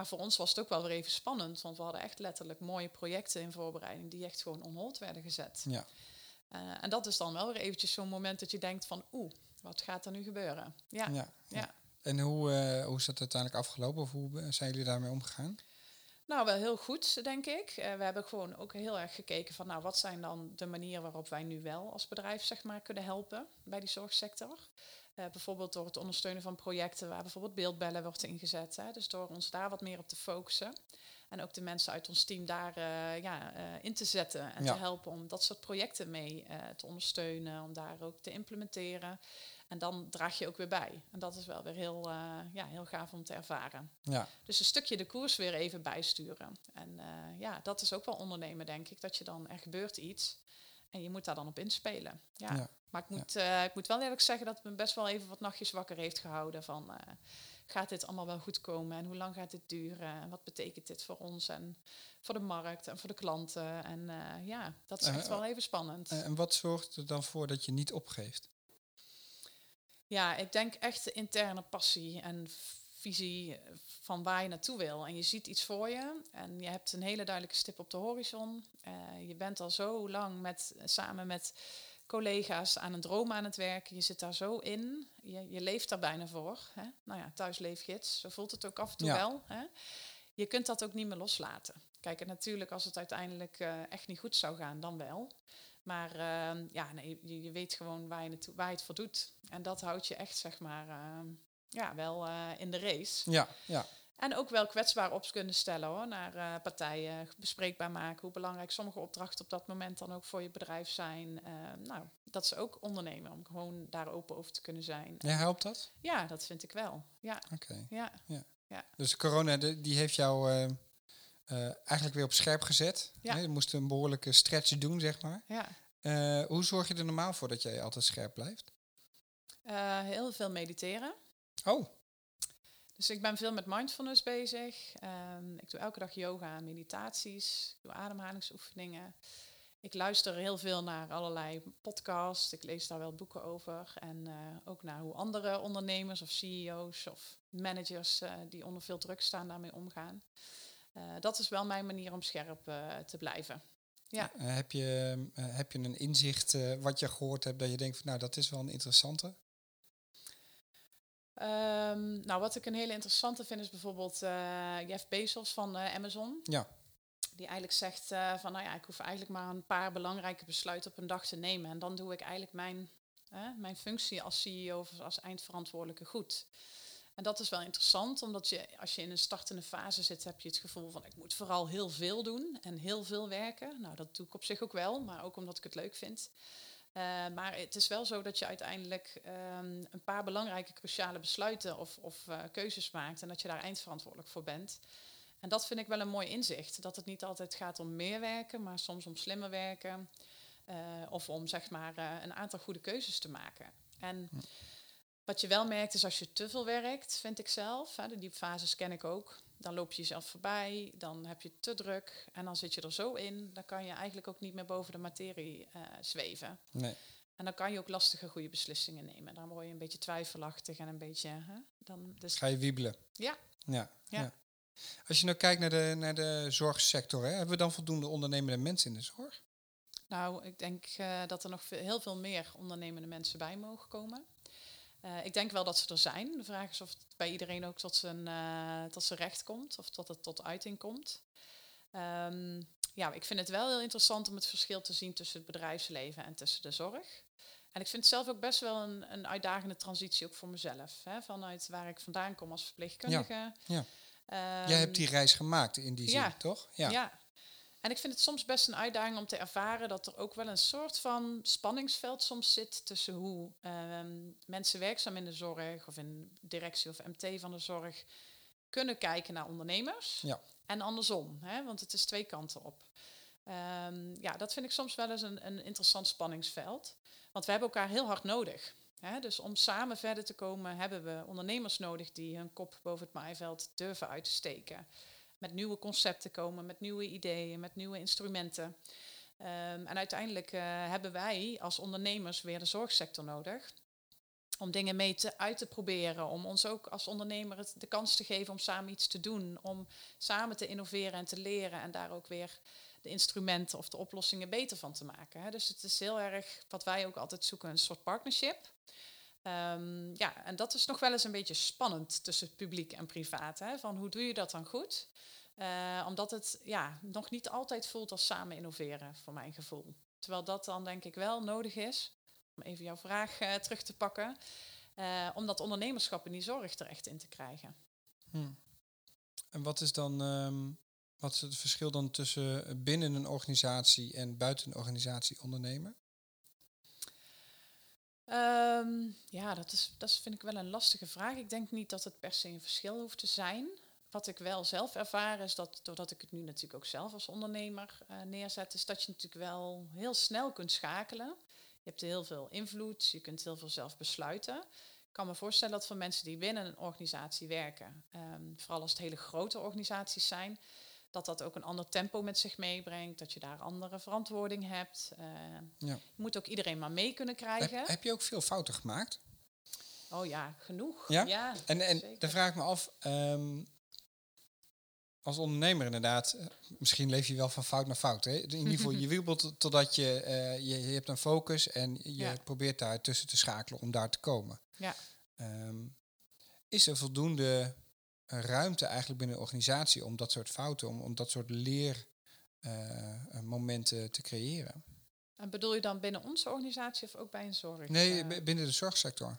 Maar voor ons was het ook wel weer even spannend, want we hadden echt letterlijk mooie projecten in voorbereiding die echt gewoon on hold werden gezet. ja. Eh, en dat is dan wel weer eventjes zo'n moment dat je denkt van oeh, wat gaat er nu gebeuren? Ja, ja. ja. En hoe, eh, hoe is dat uiteindelijk afgelopen? Of hoe zijn jullie daarmee omgegaan? Nou, wel heel goed, denk ik. Eh, we hebben gewoon ook heel erg gekeken van, nou, wat zijn dan de manieren waarop wij nu wel als bedrijf, zeg maar, kunnen helpen bij die zorgsector. Eh, bijvoorbeeld door het ondersteunen van projecten waar bijvoorbeeld beeldbellen wordt ingezet. Hè. Dus door ons daar wat meer op te focussen. En ook de mensen uit ons team daar eh, ja, eh, in te zetten en Ja. te helpen om dat soort projecten mee te ondersteunen, om daar ook te implementeren. En dan draag je ook weer bij. En dat is wel weer heel, ja, heel gaaf om te ervaren. Ja, Dus een stukje de koers weer even bijsturen. En ja, dat is ook wel ondernemen, denk ik. Dat je dan, er gebeurt iets en je moet daar dan op inspelen. Ja. Ja. Maar ik moet, eh, ik moet wel eerlijk zeggen dat het me best wel even wat nachtjes wakker heeft gehouden. Van, eh, gaat dit allemaal wel goed komen? En hoe lang gaat dit duren? En wat betekent dit voor ons en voor de markt en voor de klanten? En eh, ja, dat is echt wel even spannend. En wat zorgt er dan voor dat je niet opgeeft? Ja, ik denk echt de interne passie en visie van waar je naartoe wil. En je ziet iets voor je en je hebt een hele duidelijke stip op de horizon. Eh, je bent al zo lang met, samen met collega's aan een droom aan het werken. Je zit daar zo in. Je, je leeft daar bijna voor. Hè? Nou ja, thuisleefgids, zo voelt het ook af en toe Ja. wel. Hè? Je kunt dat ook niet meer loslaten. Kijk, en natuurlijk als het uiteindelijk eh, echt niet goed zou gaan, dan wel. Maar ja, nee, je, je weet gewoon waar je, naartoe, waar je het voor doet. En dat houdt je echt, zeg maar, ja, wel eh, in de race. Ja, ja. En ook wel kwetsbaar op kunnen stellen hoor, naar eh, partijen, bespreekbaar maken hoe belangrijk sommige opdrachten op dat moment dan ook voor je bedrijf zijn. Eh, nou, dat is ook ondernemen, om gewoon daar open over te kunnen zijn. Ja, helpt dat? Ja, dat vind ik wel. Ja, Oké. ja. Dus corona de- die heeft jou eigenlijk weer op scherp gezet. Ja. Hè, Je moest een behoorlijke stretch doen, zeg maar. ja. Hoe zorg je er normaal voor dat jij altijd scherp blijft? Heel veel mediteren. Oh, Dus ik ben veel met mindfulness bezig. Ehm, ik doe elke dag yoga en meditaties. Ik doe ademhalingsoefeningen. Ik luister heel veel naar allerlei podcasts. Ik lees daar wel boeken over. En eh, ook naar hoe andere ondernemers of CEO's of managers eh, die onder veel druk staan daarmee omgaan. Eh, dat is wel mijn manier om scherp te blijven. Ja. heb, je, heb je een inzicht wat je gehoord hebt dat je denkt van nou dat is wel een interessante? Ehm, nou, wat ik een hele interessante vind is bijvoorbeeld eh, Jeff Bezos van eh, Amazon. Ja, Die eigenlijk zegt eh, van, nou ja, ik hoef eigenlijk maar een paar belangrijke besluiten op een dag te nemen. En dan doe ik eigenlijk mijn, mijn functie als CEO of als eindverantwoordelijke goed. En dat is wel interessant, omdat je, als je in een startende fase zit, heb je het gevoel van, ik moet vooral heel veel doen en heel veel werken. Nou, dat doe ik op zich ook wel, maar ook omdat ik het leuk vind. Eh, maar het is wel zo dat je uiteindelijk ehm, een paar belangrijke, cruciale besluiten of, of eh, keuzes maakt en dat je daar eindverantwoordelijk voor bent. En dat vind ik wel een mooi inzicht. Dat het niet altijd gaat om meer werken, maar soms om slimmer werken. eh, of om zeg maar een aantal goede keuzes te maken. En wat je wel merkt is als je te veel werkt, vind ik zelf. Hè, de diepfases ken ik ook. Dan loop je jezelf voorbij, dan heb je het te druk. En dan zit je er zo in, dan kan je eigenlijk ook niet meer boven de materie eh, zweven. nee. En dan kan je ook lastige goede beslissingen nemen. Dan word je een beetje twijfelachtig en een beetje... Hè, dan, dus, Ga je wiebelen? ja, Ja, ja. Ja. Als je nou kijkt naar de, naar de zorgsector, hè, hebben we dan voldoende ondernemende mensen in de zorg? Nou, ik denk eh, dat er nog veel- heel veel meer ondernemende mensen bij mogen komen. Eh, ik denk wel dat ze er zijn. De vraag is of het bij iedereen ook tot zijn, eh, tot zijn recht komt of tot het tot uiting komt. Ehm, ja, ik vind het wel heel interessant om het verschil te zien tussen het bedrijfsleven en tussen de zorg. En ik vind het zelf ook best wel een, een uitdagende transitie, ook voor mezelf. Hè, vanuit waar ik vandaan kom als verpleegkundige. ja. Ehm, Jij hebt die reis gemaakt in die zin, ja. toch? ja. En ik vind het soms best een uitdaging om te ervaren dat er ook wel een soort van spanningsveld soms zit tussen hoe ehm, mensen werkzaam in de zorg of in directie of MT van de zorg kunnen kijken naar ondernemers. Ja. En andersom, hè, want het is twee kanten op. Ehm, ja, dat vind ik soms wel eens een, een interessant spanningsveld. Want we hebben elkaar heel hard nodig. Hè, dus om samen verder te komen hebben we ondernemers nodig die hun kop boven het maaiveld durven uit te steken. Met nieuwe concepten komen, met nieuwe ideeën, met nieuwe instrumenten. Ehm, en uiteindelijk eh, hebben wij als ondernemers weer de zorgsector nodig. Om dingen mee te, uit te proberen, om ons ook als ondernemer het, de kans te geven om samen iets te doen, om samen te innoveren en te leren en daar ook weer de instrumenten of de oplossingen beter van te maken. Hè. Dus het is heel erg wat wij ook altijd zoeken, een soort partnership. Ehm, ja, en dat is nog wel eens een beetje spannend tussen publiek en privaat. Hè? Van hoe doe je dat dan goed? Uh, omdat het ja, nog niet altijd voelt als samen innoveren, voor mijn gevoel. Terwijl dat dan denk ik wel nodig is, om even jouw vraag uh, terug te pakken, uh, om dat ondernemerschap in die zorg terecht in te krijgen. Hmm. En wat is dan um, wat is het verschil dan tussen binnen een organisatie en buiten een organisatie ondernemen? Um, ja, dat, is, dat vind ik wel een lastige vraag. Ik denk niet dat het per se een verschil hoeft te zijn. Wat ik wel zelf ervaar is dat, doordat ik het nu natuurlijk ook zelf als ondernemer uh, neerzet, is dat je natuurlijk wel heel snel kunt schakelen. Je hebt heel veel invloed, je kunt heel veel zelf besluiten. Ik kan me voorstellen dat voor mensen die binnen een organisatie werken, um, vooral als het hele grote organisaties zijn, dat dat ook een ander tempo met zich meebrengt, dat je daar andere verantwoording hebt. Uh, ja. Je moet ook iedereen maar mee kunnen krijgen. Heb, heb, je ook veel fouten gemaakt? Oh ja, genoeg. Ja, ja en, en dan vraag ik me af, um, als ondernemer inderdaad, eh, misschien leef je wel van fout naar fout. Hè? In ieder geval, je wiebelt totdat je, uh, je, je hebt een focus en je ja. probeert daar tussen te schakelen om daar te komen. Ja. Um, is er voldoende ruimte eigenlijk binnen een organisatie om dat soort fouten, om, om dat soort leermomenten uh, te creëren? En bedoel je dan binnen onze organisatie of ook bij een zorg? Nee, binnen de zorgsector.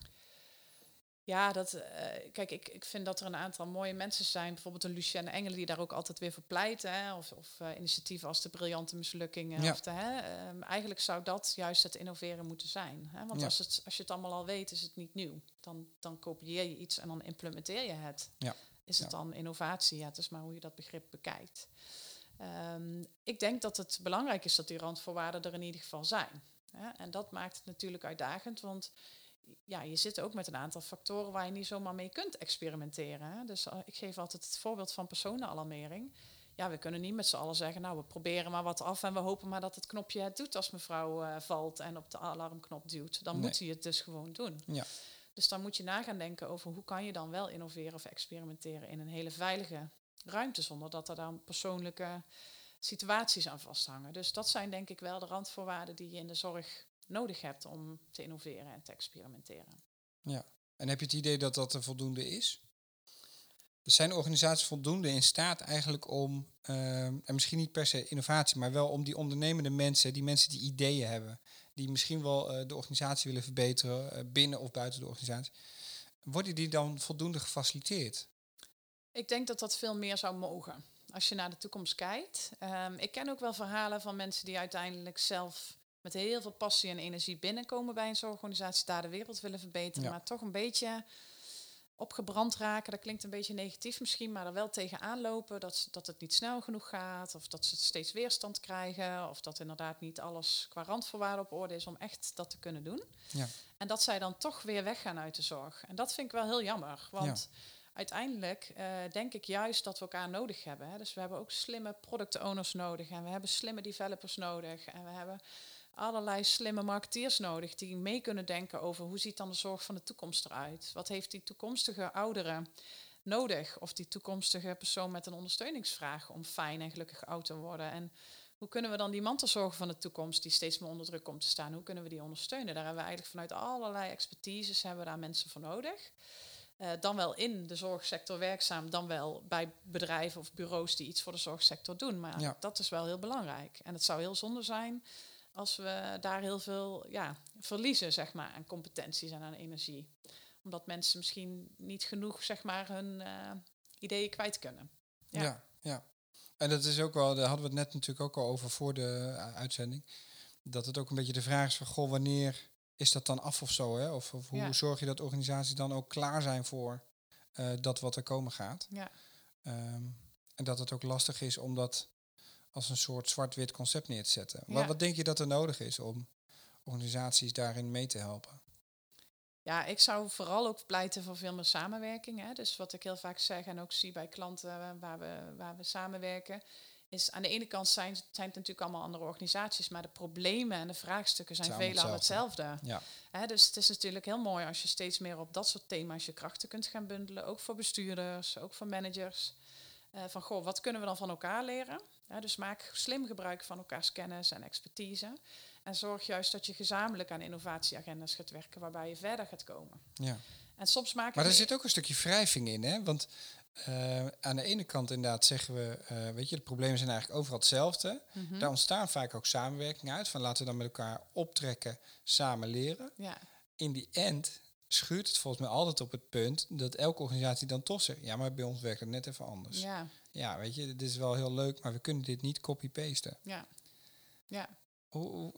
Ja, dat, uh, kijk, ik, ik vind dat er een aantal mooie mensen zijn. Bijvoorbeeld een Lucienne Engelen die daar ook altijd weer voor pleit. Hè? Of, of uh, initiatieven als de briljante mislukkingen. Ja. Of de, hè? Um, eigenlijk zou dat juist het innoveren moeten zijn. Hè? Want ja. als, het, als je het allemaal al weet, is het niet nieuw. Dan, dan kopieer je iets en dan implementeer je het. Ja. Is het dan innovatie? Ja, het is maar hoe je dat begrip bekijkt. Um, ik denk dat het belangrijk is dat die randvoorwaarden er in ieder geval zijn. En dat maakt het natuurlijk uitdagend, want ja, je zit ook met een aantal factoren waar je niet zomaar mee kunt experimenteren. Hè? Dus uh, ik geef altijd het voorbeeld van personenalarmering. Ja, we kunnen niet met z'n allen zeggen, nou, we proberen maar wat af en we hopen maar dat het knopje het doet als mevrouw uh, valt en op de alarmknop duwt. Dan nee. moet hij het dus gewoon doen. Ja. Dus dan moet je na gaan denken over hoe kan je dan wel innoveren of experimenteren in een hele veilige ruimte, zonder dat er dan persoonlijke situaties aan vasthangen. Dus dat zijn denk ik wel de randvoorwaarden die je in de zorg nodig hebt om te innoveren en te experimenteren. Ja, en heb je het idee dat dat er voldoende is? Zijn organisaties voldoende in staat eigenlijk om, uh, en misschien niet per se innovatie, maar wel om die ondernemende mensen, die mensen die ideeën hebben, die misschien wel uh, de organisatie willen verbeteren, uh, binnen of buiten de organisatie, worden die dan voldoende gefaciliteerd? Ik denk dat dat veel meer zou mogen. Als je naar de toekomst kijkt. Um, ik ken ook wel verhalen van mensen die uiteindelijk zelf met heel veel passie en energie binnenkomen bij een zorgorganisatie, daar de wereld willen verbeteren, ja. maar toch een beetje opgebrand raken. Dat klinkt een beetje negatief misschien, maar er wel tegenaan lopen dat, dat het niet snel genoeg gaat, of dat ze steeds weerstand krijgen, of dat inderdaad niet alles qua randvoorwaarden op orde is om echt dat te kunnen doen. Ja. En dat zij dan toch weer weggaan uit de zorg. En dat vind ik wel heel jammer, want ja. uiteindelijk uh, denk ik juist dat we elkaar nodig hebben. Hè. Dus we hebben ook slimme product owners nodig en we hebben slimme developers nodig en we hebben allerlei slimme marketeers nodig die mee kunnen denken over hoe ziet dan de zorg van de toekomst eruit? Wat heeft die toekomstige ouderen nodig? Of die toekomstige persoon met een ondersteuningsvraag om fijn en gelukkig oud te worden? En hoe kunnen we dan die mantelzorg van de toekomst, die steeds meer onder druk komt te staan, hoe kunnen we die ondersteunen? Daar hebben we eigenlijk vanuit allerlei expertises hebben we daar mensen voor nodig. Uh, dan wel in de zorgsector werkzaam, dan wel bij bedrijven of bureaus die iets voor de zorgsector doen. Maar ja. dat is wel heel belangrijk. En het zou heel zonde zijn als we daar heel veel ja, verliezen zeg maar, aan competenties en aan energie. Omdat mensen misschien niet genoeg zeg maar, hun uh, ideeën kwijt kunnen. Ja. ja. Ja, En dat is ook wel, daar hadden we het net natuurlijk ook al over voor de uh, uitzending. Dat het ook een beetje de vraag is van, goh, wanneer is dat dan af of zo? Hè? Of, of hoe ja. zorg je dat organisaties dan ook klaar zijn voor uh, dat wat er komen gaat? Ja. Um, en dat het ook lastig is om dat als een soort zwart-wit concept neer te zetten. Ja. Wat, wat denk je dat er nodig is om organisaties daarin mee te helpen? Ja, ik zou vooral ook pleiten voor veel meer samenwerking. Hè. Dus wat ik heel vaak zeg en ook zie bij klanten waar we, waar we samenwerken, is aan de ene kant zijn, zijn het natuurlijk allemaal andere organisaties, maar de problemen en de vraagstukken zijn Zijn veelal hetzelfde. hetzelfde. Ja. Hè, dus het is natuurlijk heel mooi als je steeds meer op dat soort thema's je krachten kunt gaan bundelen. Ook voor bestuurders, ook voor managers. Eh, van goh, wat kunnen we dan van elkaar leren? Dus maak slim gebruik van elkaars kennis en expertise. En zorg juist dat je gezamenlijk aan innovatieagendas gaat werken waarbij je verder gaat komen. ja. En soms maken Maar er zit ook een stukje wrijving in, hè? Want eh, aan de ene kant inderdaad zeggen we, eh, weet je, de problemen zijn eigenlijk overal hetzelfde. Mhm. Daar ontstaan vaak ook samenwerking uit. Van laten we dan met elkaar optrekken, samen leren. Ja, In die end schuurt het volgens mij altijd op het punt dat elke organisatie dan toch zegt, ja, maar bij ons werkt het net even anders. Ja, ja, weet je, dit is wel heel leuk, maar we kunnen dit niet copy-pasten. ja. Ja. Hoe, hoe-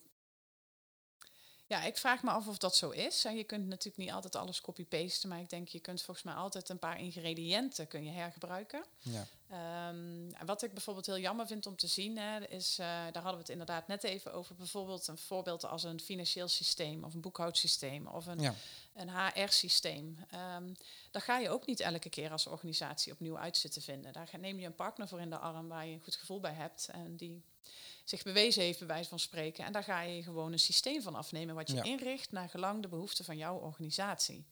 ja, ik vraag me af of dat zo is. En je kunt natuurlijk niet altijd alles copy-pasten, maar ik denk je kunt volgens mij altijd een paar ingrediënten kun je hergebruiken. ja. Ehm, wat ik bijvoorbeeld heel jammer vind om te zien, hè, is, eh, daar hadden we het inderdaad net even over, bijvoorbeeld een voorbeeld als een financieel systeem of een boekhoudsysteem of een, ja. een HR-systeem. Ehm daar ga je ook niet elke keer als organisatie opnieuw uit zitten vinden. Daar neem je een partner voor in de arm waar je een goed gevoel bij hebt en die zich bewezen heeft, bij wijze van spreken. En daar ga je gewoon een systeem van afnemen wat je Ja. inricht naar gelang de behoeften van jouw organisatie.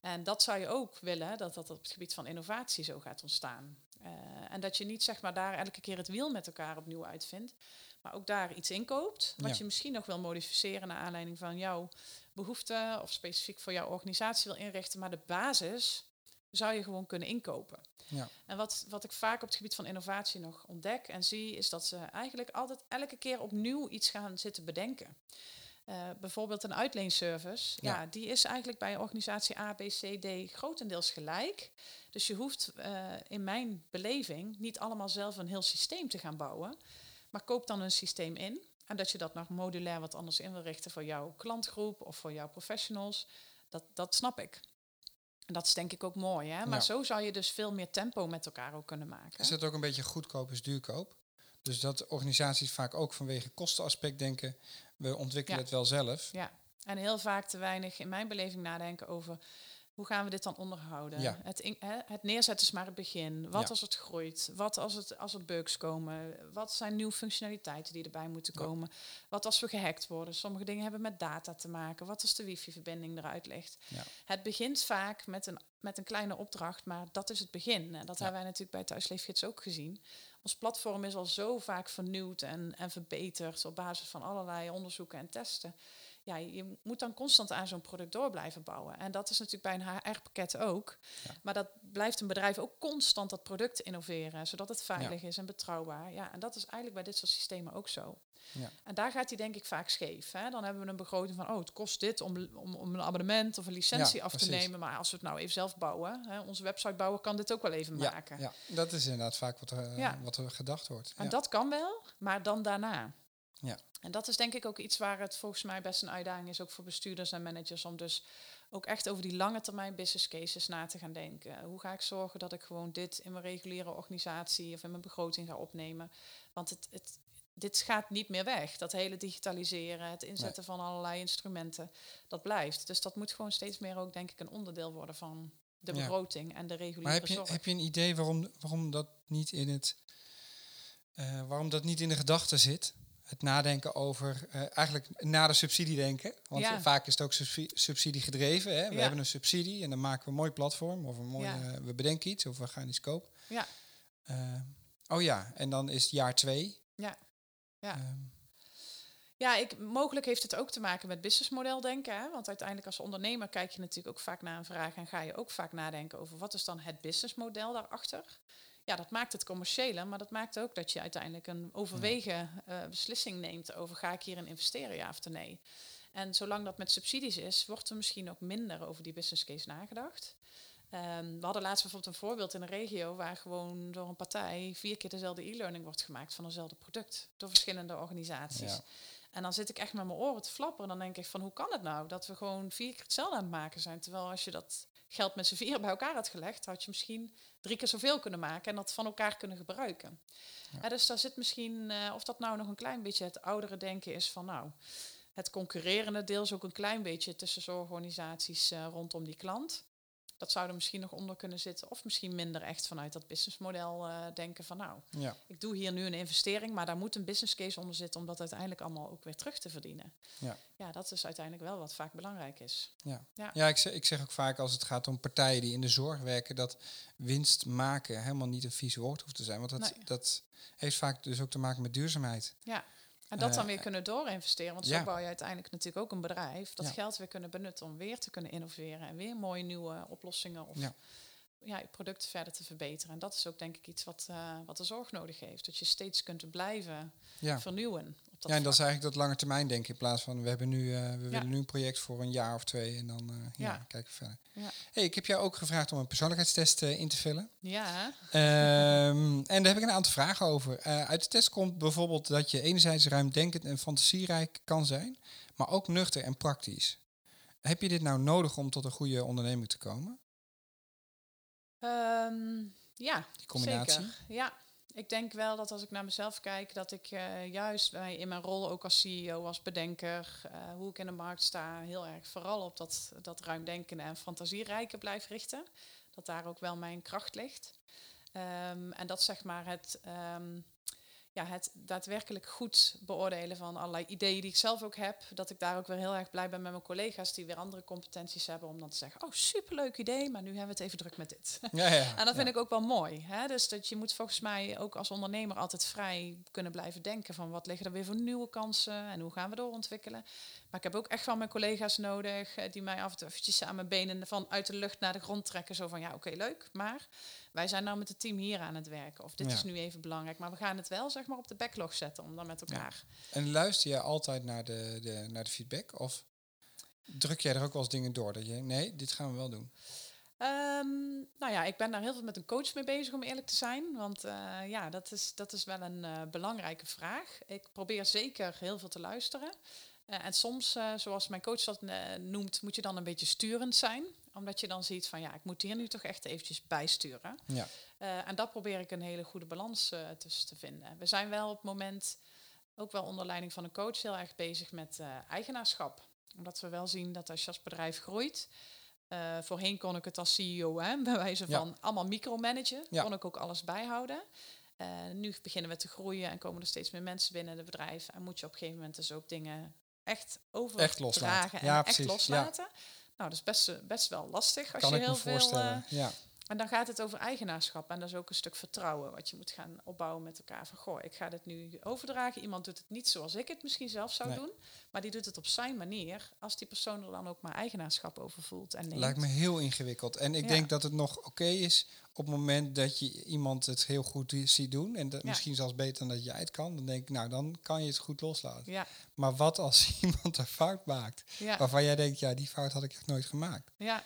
En dat zou je ook willen, dat dat op het gebied van innovatie zo gaat ontstaan. Eh, en dat je niet zeg maar daar elke keer het wiel met elkaar opnieuw uitvindt, maar ook daar iets inkoopt, wat Ja. je misschien nog wil modificeren naar aanleiding van jouw behoeften of specifiek voor jouw organisatie wil inrichten. Maar de basis zou je gewoon kunnen inkopen. Ja. En wat, wat ik vaak op het gebied van innovatie nog ontdek en zie, is dat ze eigenlijk altijd elke keer opnieuw iets gaan zitten bedenken. Eh, bijvoorbeeld een uitleenservice, ja. Ja. die is eigenlijk bij organisatie A, B, C, D grotendeels gelijk. Dus je hoeft eh, in mijn beleving niet allemaal zelf een heel systeem te gaan bouwen, maar koop dan een systeem in. En dat je dat nog modulair wat anders in wil richten voor jouw klantgroep of voor jouw professionals, dat, dat snap ik. En dat is denk ik ook mooi, hè? Maar Ja. zo zou je dus veel meer tempo met elkaar ook kunnen maken. Is dat ook een beetje goedkoop is duurkoop? Dus dat organisaties vaak ook vanwege kostenaspect denken, we ontwikkelen Ja. het wel zelf. Ja, en heel vaak te weinig in mijn beleving nadenken over hoe gaan we dit dan onderhouden. Ja. Het, in- hè, het neerzetten is maar het begin. Wat Ja. als het groeit? Wat als, het, als er bugs komen? Wat zijn nieuwe functionaliteiten die erbij moeten Ja. komen? Wat als we gehackt worden? Sommige dingen hebben met data te maken. Wat als de wifi-verbinding eruit ligt? Het begint vaak met een, met een kleine opdracht, maar dat is het begin. En dat hebben wij natuurlijk bij Thuisleefgids ook gezien. Ons platform is al zo vaak vernieuwd en, en verbeterd op basis van allerlei onderzoeken en testen. Ja, je moet dan constant aan zo'n product door blijven bouwen. En dat is natuurlijk bij een HR-pakket ook. Ja. Maar dat blijft een bedrijf ook constant dat product innoveren, zodat het veilig is en betrouwbaar. Ja, en dat is eigenlijk bij dit soort systemen ook zo. Ja. En daar gaat hij denk ik vaak scheef. Hè? Dan hebben we een begroting van, oh, het kost dit om, om, om een abonnement of een licentie af te nemen. Maar als we het nou even zelf bouwen, hè, onze websitebouwer kan dit ook wel even maken. ja, dat is inderdaad vaak wat er, Ja. wat er gedacht wordt. En dat kan wel, maar dan daarna. Ja. En dat is denk ik ook iets waar het volgens mij best een uitdaging is, ook voor bestuurders en managers, om dus ook echt over die lange termijn business cases na te gaan denken. Hoe ga ik zorgen dat ik gewoon dit in mijn reguliere organisatie of in mijn begroting ga opnemen? Want het, het, dit gaat niet meer weg. Dat hele digitaliseren, het inzetten van allerlei instrumenten, dat blijft. Dus dat moet gewoon steeds meer ook, denk ik, een onderdeel worden van de Ja. begroting en de reguliere Maar heb je, zorg. heb je een idee waarom, waarom dat niet in het eh, waarom dat niet in de gedachten zit? Het nadenken over eh, eigenlijk na de subsidie denken. Want Ja. vaak is het ook subsi- subsidie gedreven. Hè? We Ja. hebben een subsidie en dan maken we een mooi platform of een mooi, Ja. eh, we bedenken iets of we gaan iets kopen. Ja. Eh, oh ja, en dan is het jaar twee. Ja. Ja. Ehm, Ja, ik, mogelijk heeft het ook te maken met businessmodel denken. Hè? Want uiteindelijk als ondernemer kijk je natuurlijk ook vaak naar een vraag en ga je ook vaak nadenken over wat is dan het businessmodel daarachter. Ja, dat maakt het commerciële, maar dat maakt ook dat je uiteindelijk een overwegen eh, beslissing neemt over ga ik hierin investeren, ja of nee. En zolang dat met subsidies is, wordt er misschien ook minder over die business case nagedacht. Ehm, we hadden laatst bijvoorbeeld een voorbeeld in een regio waar gewoon door een partij vier keer dezelfde e-learning wordt gemaakt van eenzelfde product door verschillende organisaties. Ja. En dan zit ik echt met mijn oren te flapperen. Dan denk ik van hoe kan het nou dat we gewoon vier keer hetzelfde aan het maken zijn. Terwijl als je dat geld met z'n vier bij elkaar had gelegd, had je misschien drie keer zoveel kunnen maken en dat van elkaar kunnen gebruiken. Ja. Ja, dus daar zit misschien, eh, of dat nou nog een klein beetje het oudere denken is van nou, het concurrerende deel is ook een klein beetje tussen zorgorganisaties uh, rondom die klant. Dat zou er misschien nog onder kunnen zitten. Of misschien minder echt vanuit dat businessmodel uh, denken van nou, ja. ik doe hier nu een investering, maar daar moet een business case onder zitten om dat uiteindelijk allemaal ook weer terug te verdienen. Ja, ja dat is uiteindelijk wel wat vaak belangrijk is. Ja, ja. ja ik, zeg, ik zeg ook vaak als het gaat om partijen die in de zorg werken, dat winst maken helemaal niet een vies woord hoeft te zijn. Want dat, dat heeft vaak dus ook te maken met duurzaamheid. Ja. En dat dan eh, weer kunnen doorinvesteren. Want zo bouw je uiteindelijk natuurlijk ook een bedrijf. Dat geld weer kunnen benutten om weer te kunnen innoveren. En weer mooie nieuwe oplossingen of ja. Je producten verder te verbeteren. En dat is ook denk ik iets wat, uh, wat de zorg nodig heeft. Dat je steeds kunt blijven vernieuwen. Ja, en dat is eigenlijk dat lange termijn denken. In plaats van we hebben nu, uh, we willen nu een project voor een jaar of twee. En dan ja. kijken we verder. Hey, ik heb jou ook gevraagd om een persoonlijkheidstest in te vullen. Ja. Um, en daar heb ik een aantal vragen over. uit de test komt bijvoorbeeld dat je enerzijds ruimdenkend en fantasierijk kan zijn. Maar ook nuchter en praktisch. Heb je dit nou nodig om tot een goede onderneming te komen? Um, ja, Die combinatie? Zeker. Ja, ik denk wel dat als ik naar mezelf kijk, dat ik uh, juist bij, in mijn rol ook als CEO, als bedenker, uh, hoe ik in de markt sta, heel erg vooral op dat, dat ruimdenkende en fantasierijke blijf richten. Dat daar ook wel mijn kracht ligt. Um, en dat zeg maar het um, ja, het daadwerkelijk goed beoordelen van allerlei ideeën die ik zelf ook heb. Dat ik daar ook weer heel erg blij ben met mijn collega's die weer andere competenties hebben. Om dan te zeggen, oh superleuk idee, maar nu hebben we het even druk met dit. Ja, ja, en dat vind ik ook wel mooi. Hè? Dus dat je moet volgens mij ook als ondernemer altijd vrij kunnen blijven denken van wat liggen er weer voor nieuwe kansen en hoe gaan we doorontwikkelen. Maar ik heb ook echt wel mijn collega's nodig eh, die mij af en toe eventjes aan mijn benen van uit de lucht naar de grond trekken. Zo van ja, oké, leuk, maar wij zijn nou met het team hier aan het werken. Of dit is nu even belangrijk. Maar we gaan het wel zeg maar op de backlog zetten om dan met elkaar. En luister je altijd naar de, de, naar de feedback? Of druk jij er ook wel eens dingen door? Dat je nee, dit gaan we wel doen. Um, nou ja, ik ben daar heel veel met een coach mee bezig om eerlijk te zijn. Want uh, ja, dat is, dat is wel een uh, belangrijke vraag. Ik probeer zeker heel veel te luisteren. Uh, en soms, zoals mijn coach dat noemt, moet je dan een beetje sturend zijn omdat je dan ziet van ja, ik moet hier nu toch echt eventjes bijsturen. Ja. Uh, en dat probeer ik een hele goede balans uh, tussen te vinden. We zijn wel op het moment, ook wel onder leiding van een coach, heel erg bezig met uh, eigenaarschap. Omdat we wel zien dat als je als bedrijf groeit. voorheen kon ik het als CEO, hè, bij wijze van ja. allemaal micromanagen. Ja. Kon ik ook alles bijhouden. nu beginnen we te groeien en komen er steeds meer mensen binnen het bedrijf. En moet je op een gegeven moment dus ook dingen echt overdragen en echt loslaten. Nou, dat is best, best wel lastig als kan je heel me voorstellen. veel. Uh, ja. En dan gaat het over eigenaarschap. En dat is ook een stuk vertrouwen wat je moet gaan opbouwen met elkaar. Van goh, ik ga dit nu overdragen. Iemand doet het niet zoals ik het misschien zelf zou nee. doen. Maar die doet het op zijn manier. Als die persoon er dan ook maar eigenaarschap over voelt. En neemt. Lijkt me heel ingewikkeld. En ik ja. denk dat het nog oké okay is op het moment dat je iemand het heel goed ziet doen. En dat ja. misschien zelfs beter dan dat jij het kan. Dan denk ik, nou dan kan je het goed loslaten. Ja. Maar wat als iemand een fout maakt? Waarvan jij denkt, ja die fout had ik echt nooit gemaakt. Ja.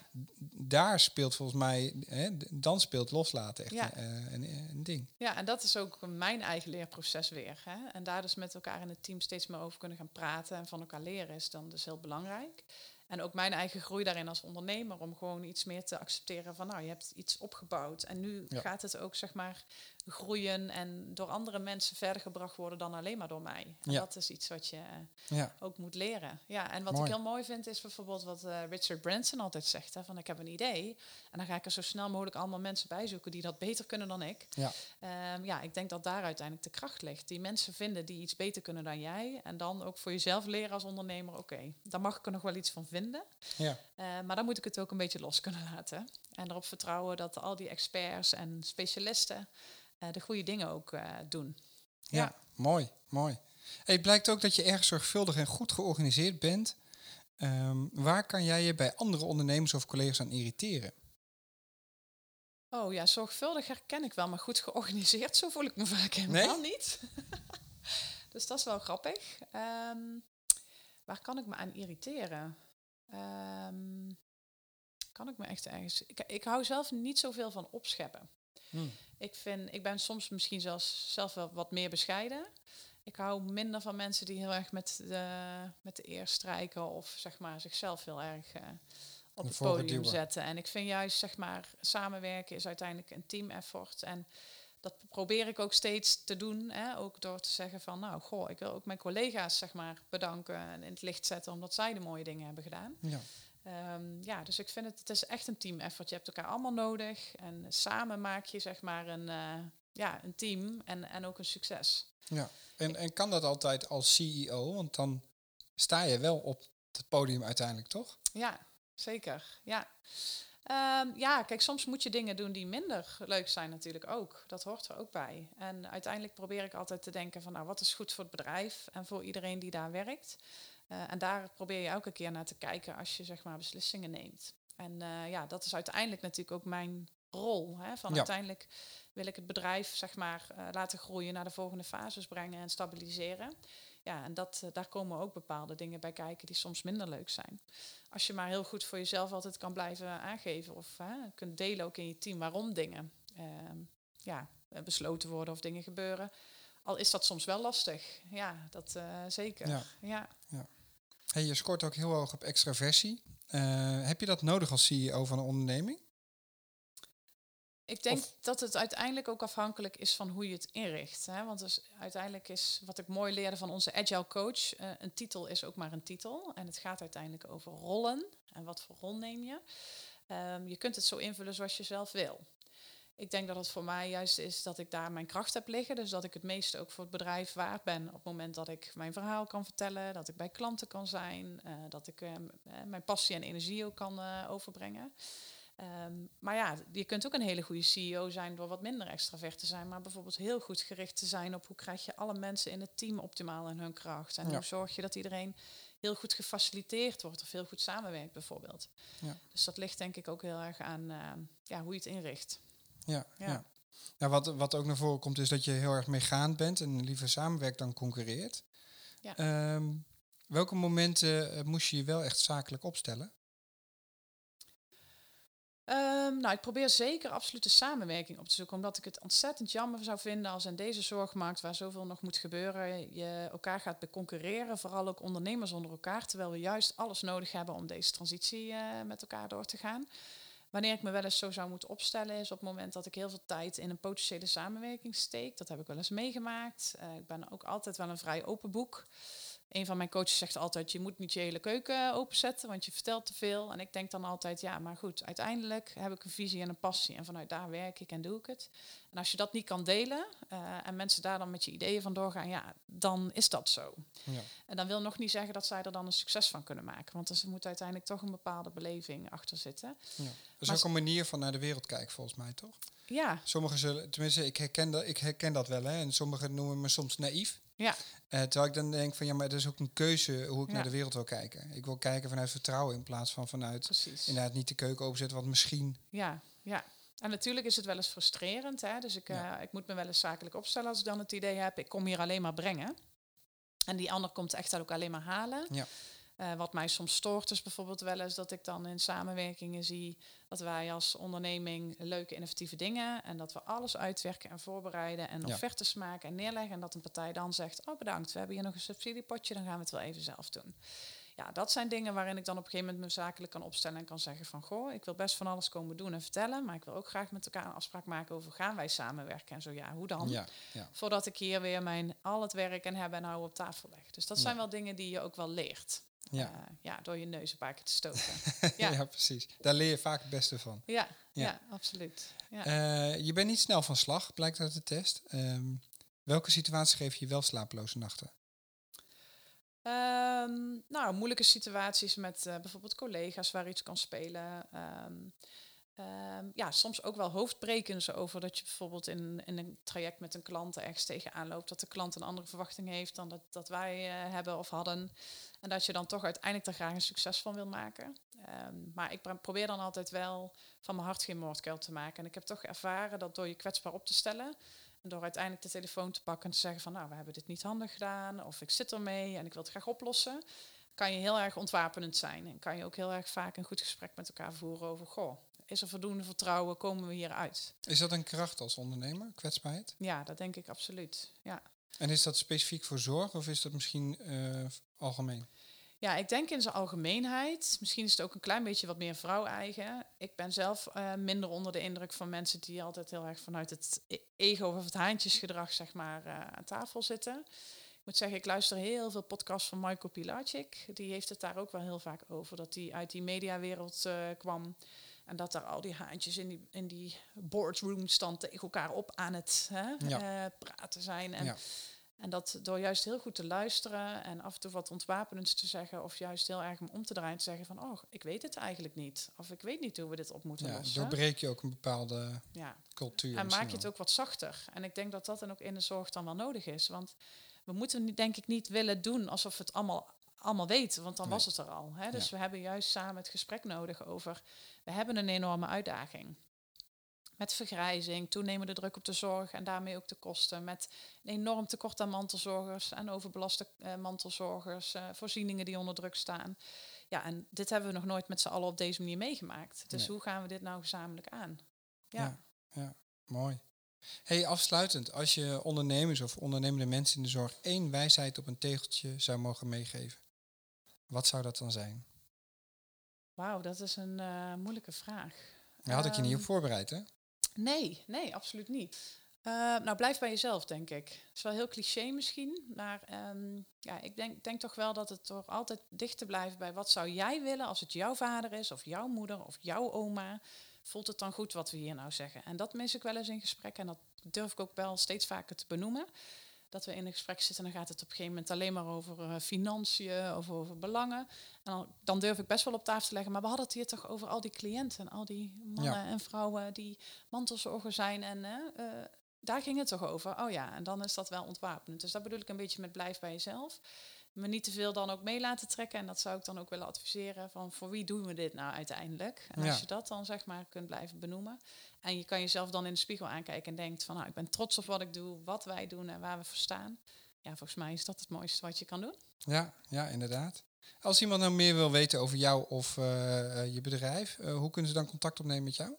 Daar speelt volgens mij, hè, dan speelt loslaten echt ja. een, een, een, ding. Ja, en dat is ook mijn eigen leerproces weer. Hè? En daar dus met elkaar in het team steeds meer over kunnen gaan praten en van elkaar leren is dan dus heel belangrijk. En ook mijn eigen groei daarin als ondernemer om gewoon iets meer te accepteren van nou, je hebt iets opgebouwd en nu ja. gaat het ook zeg maar groeien en door andere mensen verder gebracht worden dan alleen maar door mij. En ja. dat is iets wat je ja. ook moet leren. Ja, en wat Mooi. ik heel mooi vind is bijvoorbeeld wat uh, Richard Branson altijd zegt, hè, van ik heb een idee en dan ga ik er zo snel mogelijk allemaal mensen bij zoeken die dat beter kunnen dan ik. Ja, um, ja ik denk dat daar uiteindelijk de kracht ligt. Die mensen vinden die iets beter kunnen dan jij en dan ook voor jezelf leren als ondernemer, oké, okay, daar mag ik er nog wel iets van vinden. Ja. Uh, maar dan moet ik het ook een beetje los kunnen laten. En erop vertrouwen dat al die experts en specialisten de goede dingen ook uh, doen. Ja, ja, mooi, mooi. Hey, het blijkt ook dat je erg zorgvuldig en goed georganiseerd bent. Um, waar kan jij je bij andere ondernemers of collega's aan irriteren? Oh ja, zorgvuldig herken ik wel, maar goed georganiseerd, zo voel ik me vaak helemaal nee? niet. dus dat is wel grappig. Um, waar kan ik me aan irriteren? Um, kan ik me echt ergens. Ik, ik hou zelf niet zoveel van opscheppen. Hmm. Ik, vind, ik ben soms misschien zelfs zelf wel wat meer bescheiden. Ik hou minder van mensen die heel erg met de, met de eer strijken of zeg maar zichzelf heel erg uh, op het podium zetten. En ik vind juist zeg maar samenwerken is uiteindelijk een team effort. En dat probeer ik ook steeds te doen. Hè? Ook door te zeggen van, nou, goh, ik wil ook mijn collega's zeg maar bedanken en in het licht zetten omdat zij de mooie dingen hebben gedaan. Ja. Ehm, ja, dus ik vind het, het is echt een team effort. Je hebt elkaar allemaal nodig en samen maak je zeg maar een, eh, ja, een team en, en ook een succes. ja. En, en kan dat altijd als CEO? Want dan sta je wel op het podium uiteindelijk, toch? Ja, zeker. Ja. Ehm, ja, kijk, soms moet je dingen doen die minder leuk zijn natuurlijk ook. Dat hoort er ook bij. En uiteindelijk probeer ik altijd te denken van, nou, wat is goed voor het bedrijf en voor iedereen die daar werkt. Uh, en daar probeer je elke keer naar te kijken als je zeg maar beslissingen neemt. En uh, ja, dat is uiteindelijk natuurlijk ook mijn rol. Hè, van Ja. uiteindelijk wil ik het bedrijf zeg maar uh, laten groeien naar de volgende fases brengen en stabiliseren. Ja, en dat, uh, daar komen ook bepaalde dingen bij kijken die soms minder leuk zijn. Als je maar heel goed voor jezelf altijd kan blijven aangeven of kunt delen ook in je team waarom dingen ehm, ja, besloten worden of dingen gebeuren. Al is dat soms wel lastig. Ja, dat uh, zeker. Ja. ja. Hey, je scoort ook heel hoog op extraversie. Uh, heb je dat nodig als CEO van een onderneming? Ik denk Of- dat het uiteindelijk ook afhankelijk is van hoe je het inricht. Hè? Want dus uiteindelijk is wat ik mooi leerde van onze agile coach, uh, een titel is ook maar een titel. En het gaat uiteindelijk over rollen. En wat voor rol neem je? Um, je kunt het zo invullen zoals je zelf wil. Ik denk dat het voor mij juist is dat ik daar mijn kracht heb liggen. Dus dat ik het meeste ook voor het bedrijf waard ben. Op het moment dat ik mijn verhaal kan vertellen, dat ik bij klanten kan zijn, uh, dat ik uh, mijn passie en energie ook kan overbrengen. Um, maar ja, je kunt ook een hele goede CEO zijn door wat minder extravert te zijn, maar bijvoorbeeld heel goed gericht te zijn op hoe krijg je alle mensen in het team optimaal in hun kracht. En ja. hoe zorg je dat iedereen heel goed gefaciliteerd wordt of heel goed samenwerkt bijvoorbeeld. Ja. Dus dat ligt denk ik ook heel erg aan uh, ja, hoe je het inricht. Ja, ja. ja. Nou, wat, wat ook naar voren komt is dat je heel erg meegaand bent en liever samenwerkt dan concurreert. Ja. Um, welke momenten uh, moest je je wel echt zakelijk opstellen? Um, nou, ik probeer zeker absoluut de samenwerking op te zoeken, omdat ik het ontzettend jammer zou vinden als in deze zorgmarkt, waar zoveel nog moet gebeuren, je elkaar gaat beconcurreren, vooral ook ondernemers onder elkaar, terwijl we juist alles nodig hebben om deze transitie uh, met elkaar door te gaan. Wanneer ik me wel eens zo zou moeten opstellen, is op het moment dat ik heel veel tijd in een potentiële samenwerking steek. Dat heb ik wel eens meegemaakt. Uh, ik ben ook altijd wel een vrij open boek. Een van mijn coaches zegt altijd, je moet niet je hele keuken openzetten, want je vertelt te veel. En ik denk dan altijd, ja, maar goed, uiteindelijk heb ik een visie en een passie. En vanuit daar werk ik en doe ik het. En als je dat niet kan delen uh, en mensen daar dan met je ideeën van doorgaan, ja, dan is dat zo. Ja. En dan wil nog niet zeggen dat zij er dan een succes van kunnen maken. Want er moet uiteindelijk toch een bepaalde beleving achter zitten. Ja. Dat is maar ook een manier van naar de wereld kijken, volgens mij, toch? Ja. Sommigen zullen, tenminste, ik herken dat, ik herken dat wel, hè. En sommigen noemen me soms naïef. Ja. Uh, terwijl ik dan denk van ja, maar dat is ook een keuze hoe ik ja. naar de wereld wil kijken. Ik wil kijken vanuit vertrouwen in plaats van vanuit Precies. inderdaad niet de keuken openzetten, wat misschien. Ja, ja. En natuurlijk is het wel eens frustrerend. Hè? Dus ik, ja. uh, ik moet me wel eens zakelijk opstellen als ik dan het idee heb, ik kom hier alleen maar brengen. En die ander komt echt ook alleen maar halen. Ja. Uh, wat mij soms stoort is bijvoorbeeld wel eens dat ik dan in samenwerkingen zie dat wij als onderneming leuke innovatieve dingen en dat we alles uitwerken en voorbereiden en Ja. offertes maken en neerleggen en dat een partij dan zegt, oh bedankt, we hebben hier nog een subsidiepotje, dan gaan we het wel even zelf doen. Ja, dat zijn dingen waarin ik dan op een gegeven moment me zakelijk kan opstellen en kan zeggen van, goh, ik wil best van alles komen doen en vertellen, maar ik wil ook graag met elkaar een afspraak maken over gaan wij samenwerken en zo ja, hoe dan? Ja, ja. Voordat ik hier weer mijn al het werk en hebben en houden op tafel leg. Dus dat zijn wel dingen die je ook wel leert. Ja. Uh, ja, door je neus een paar keer te stoten. Ja. Ja. precies. Daar leer je vaak het beste van. ja, Ja. ja. absoluut. Ja. Eh, je bent niet snel van slag, blijkt uit de test. Ehm, welke situatie geef je wel slapeloze nachten? Um, nou, moeilijke situaties met uh, bijvoorbeeld collega's waar iets kan spelen. Um, um, ja, soms ook wel hoofdbrekens over dat je bijvoorbeeld in, in een traject met een klant ergens tegenaan loopt. Dat de klant een andere verwachting heeft dan dat, dat wij uh, hebben of hadden. En dat je dan toch uiteindelijk er graag een succes van wil maken. maar ik probeer dan altijd wel van mijn hart geen moordkuil te maken. En ik heb toch ervaren dat door je kwetsbaar op te stellen en door uiteindelijk de telefoon te pakken en te zeggen van nou, we hebben dit niet handig gedaan of ik zit ermee en ik wil het graag oplossen, kan je heel erg ontwapenend zijn. En kan je ook heel erg vaak een goed gesprek met elkaar voeren over, goh, is er voldoende vertrouwen, komen we hieruit? Is dat een kracht als ondernemer, kwetsbaarheid? Ja, dat denk ik absoluut, ja. En is dat specifiek voor zorg of is dat misschien uh, algemeen? Ja, ik denk in zijn algemeenheid. Misschien is het ook een klein beetje wat meer vrouw-eigen. Ik ben zelf eh, minder onder de indruk van mensen die altijd heel erg vanuit het e- ego of het haantjesgedrag zeg maar, uh, aan tafel zitten. Ik moet zeggen, ik luister heel veel podcasts van Michael Pilacic. Die heeft het daar ook wel heel vaak over. Dat hij uit die mediawereld uh, kwam. En dat daar al die haantjes in die, in die boardroom stand tegen elkaar op aan het hè, ja. praten zijn. En, ja. En dat door juist heel goed te luisteren en af en toe wat ontwapenends te zeggen, of juist heel erg om te draaien te zeggen van, oh, ik weet het eigenlijk niet. Of ik weet niet hoe we dit op moeten ja, lossen. Doorbreek je ook een bepaalde ja. cultuur. En maak je het ook wat zachter. En ik denk dat dat dan ook in de zorg dan wel nodig is. Want we moeten denk ik niet willen doen alsof het allemaal, allemaal weten, want dan was het er al. Hè? Dus we hebben juist samen het gesprek nodig over, we hebben een enorme uitdaging met vergrijzing, toenemende druk op de zorg en daarmee ook de kosten. Met een enorm tekort aan mantelzorgers en overbelaste uh, mantelzorgers, uh, voorzieningen die onder druk staan. Ja, en dit hebben we nog nooit met z'n allen op deze manier meegemaakt. Dus hoe gaan we dit nou gezamenlijk aan? Ja, ja, ja mooi. Hey, afsluitend, als je ondernemers of ondernemende mensen in de zorg één wijsheid op een tegeltje zou mogen meegeven, wat zou dat dan zijn? Wauw, dat is een uh, moeilijke vraag. Ja, had ik je niet op voorbereid, hè? Nee, nee, absoluut niet. Uh, nou, blijf bij jezelf, denk ik. Het is wel heel cliché misschien, maar um, ja, ik denk, denk toch wel dat het toch altijd dicht te blijven bij wat zou jij willen als het jouw vader is, of jouw moeder, of jouw oma. Voelt het dan goed wat we hier nou zeggen? En dat mis ik wel eens in gesprek en dat durf ik ook wel steeds vaker te benoemen dat we in een gesprek zitten, dan gaat het op een gegeven moment alleen maar over uh, financiën of over belangen. En dan, dan, durf ik best wel op tafel te leggen, maar we hadden het hier toch over al die cliënten, al die mannen en vrouwen die mantelzorger zijn. En uh, daar ging het toch over. Oh ja, en dan is dat wel ontwapenend. Dus dat bedoel ik een beetje met blijf bij jezelf me niet te veel dan ook mee laten trekken. En dat zou ik dan ook willen adviseren van voor wie doen we dit nou uiteindelijk? En als je dat dan zeg maar kunt blijven benoemen. En je kan jezelf dan in de spiegel aankijken en denkt van nou, ik ben trots op wat ik doe, wat wij doen en waar we voor staan. Ja, volgens mij is dat het mooiste wat je kan doen. Ja, ja inderdaad. Als iemand nou meer wil weten over jou of uh, je bedrijf, uh, hoe kunnen ze dan contact opnemen met jou?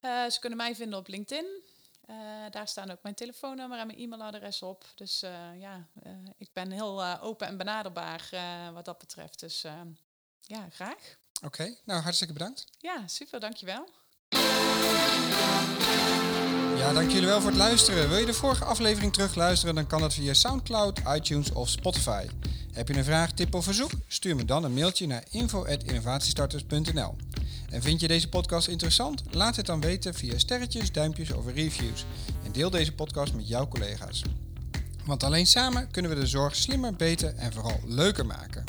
Uh, ze kunnen mij vinden op LinkedIn. Uh, daar staan ook mijn telefoonnummer en mijn e-mailadres op. Dus uh, ja, uh, ik ben heel open en benaderbaar wat dat betreft. Dus ja, graag. Oké, okay, nou hartstikke bedankt. Ja, super, dankjewel. Ja, dank jullie wel voor het luisteren. Wil je de vorige aflevering terugluisteren, dan kan dat via Soundcloud, iTunes of Spotify. Heb je een vraag, tip of verzoek? Stuur me dan een mailtje naar info.innovatiestarters.nl. En vind je deze podcast interessant? Laat het dan weten via sterretjes, duimpjes of reviews. En deel deze podcast met jouw collega's. Want alleen samen kunnen we de zorg slimmer, beter en vooral leuker maken.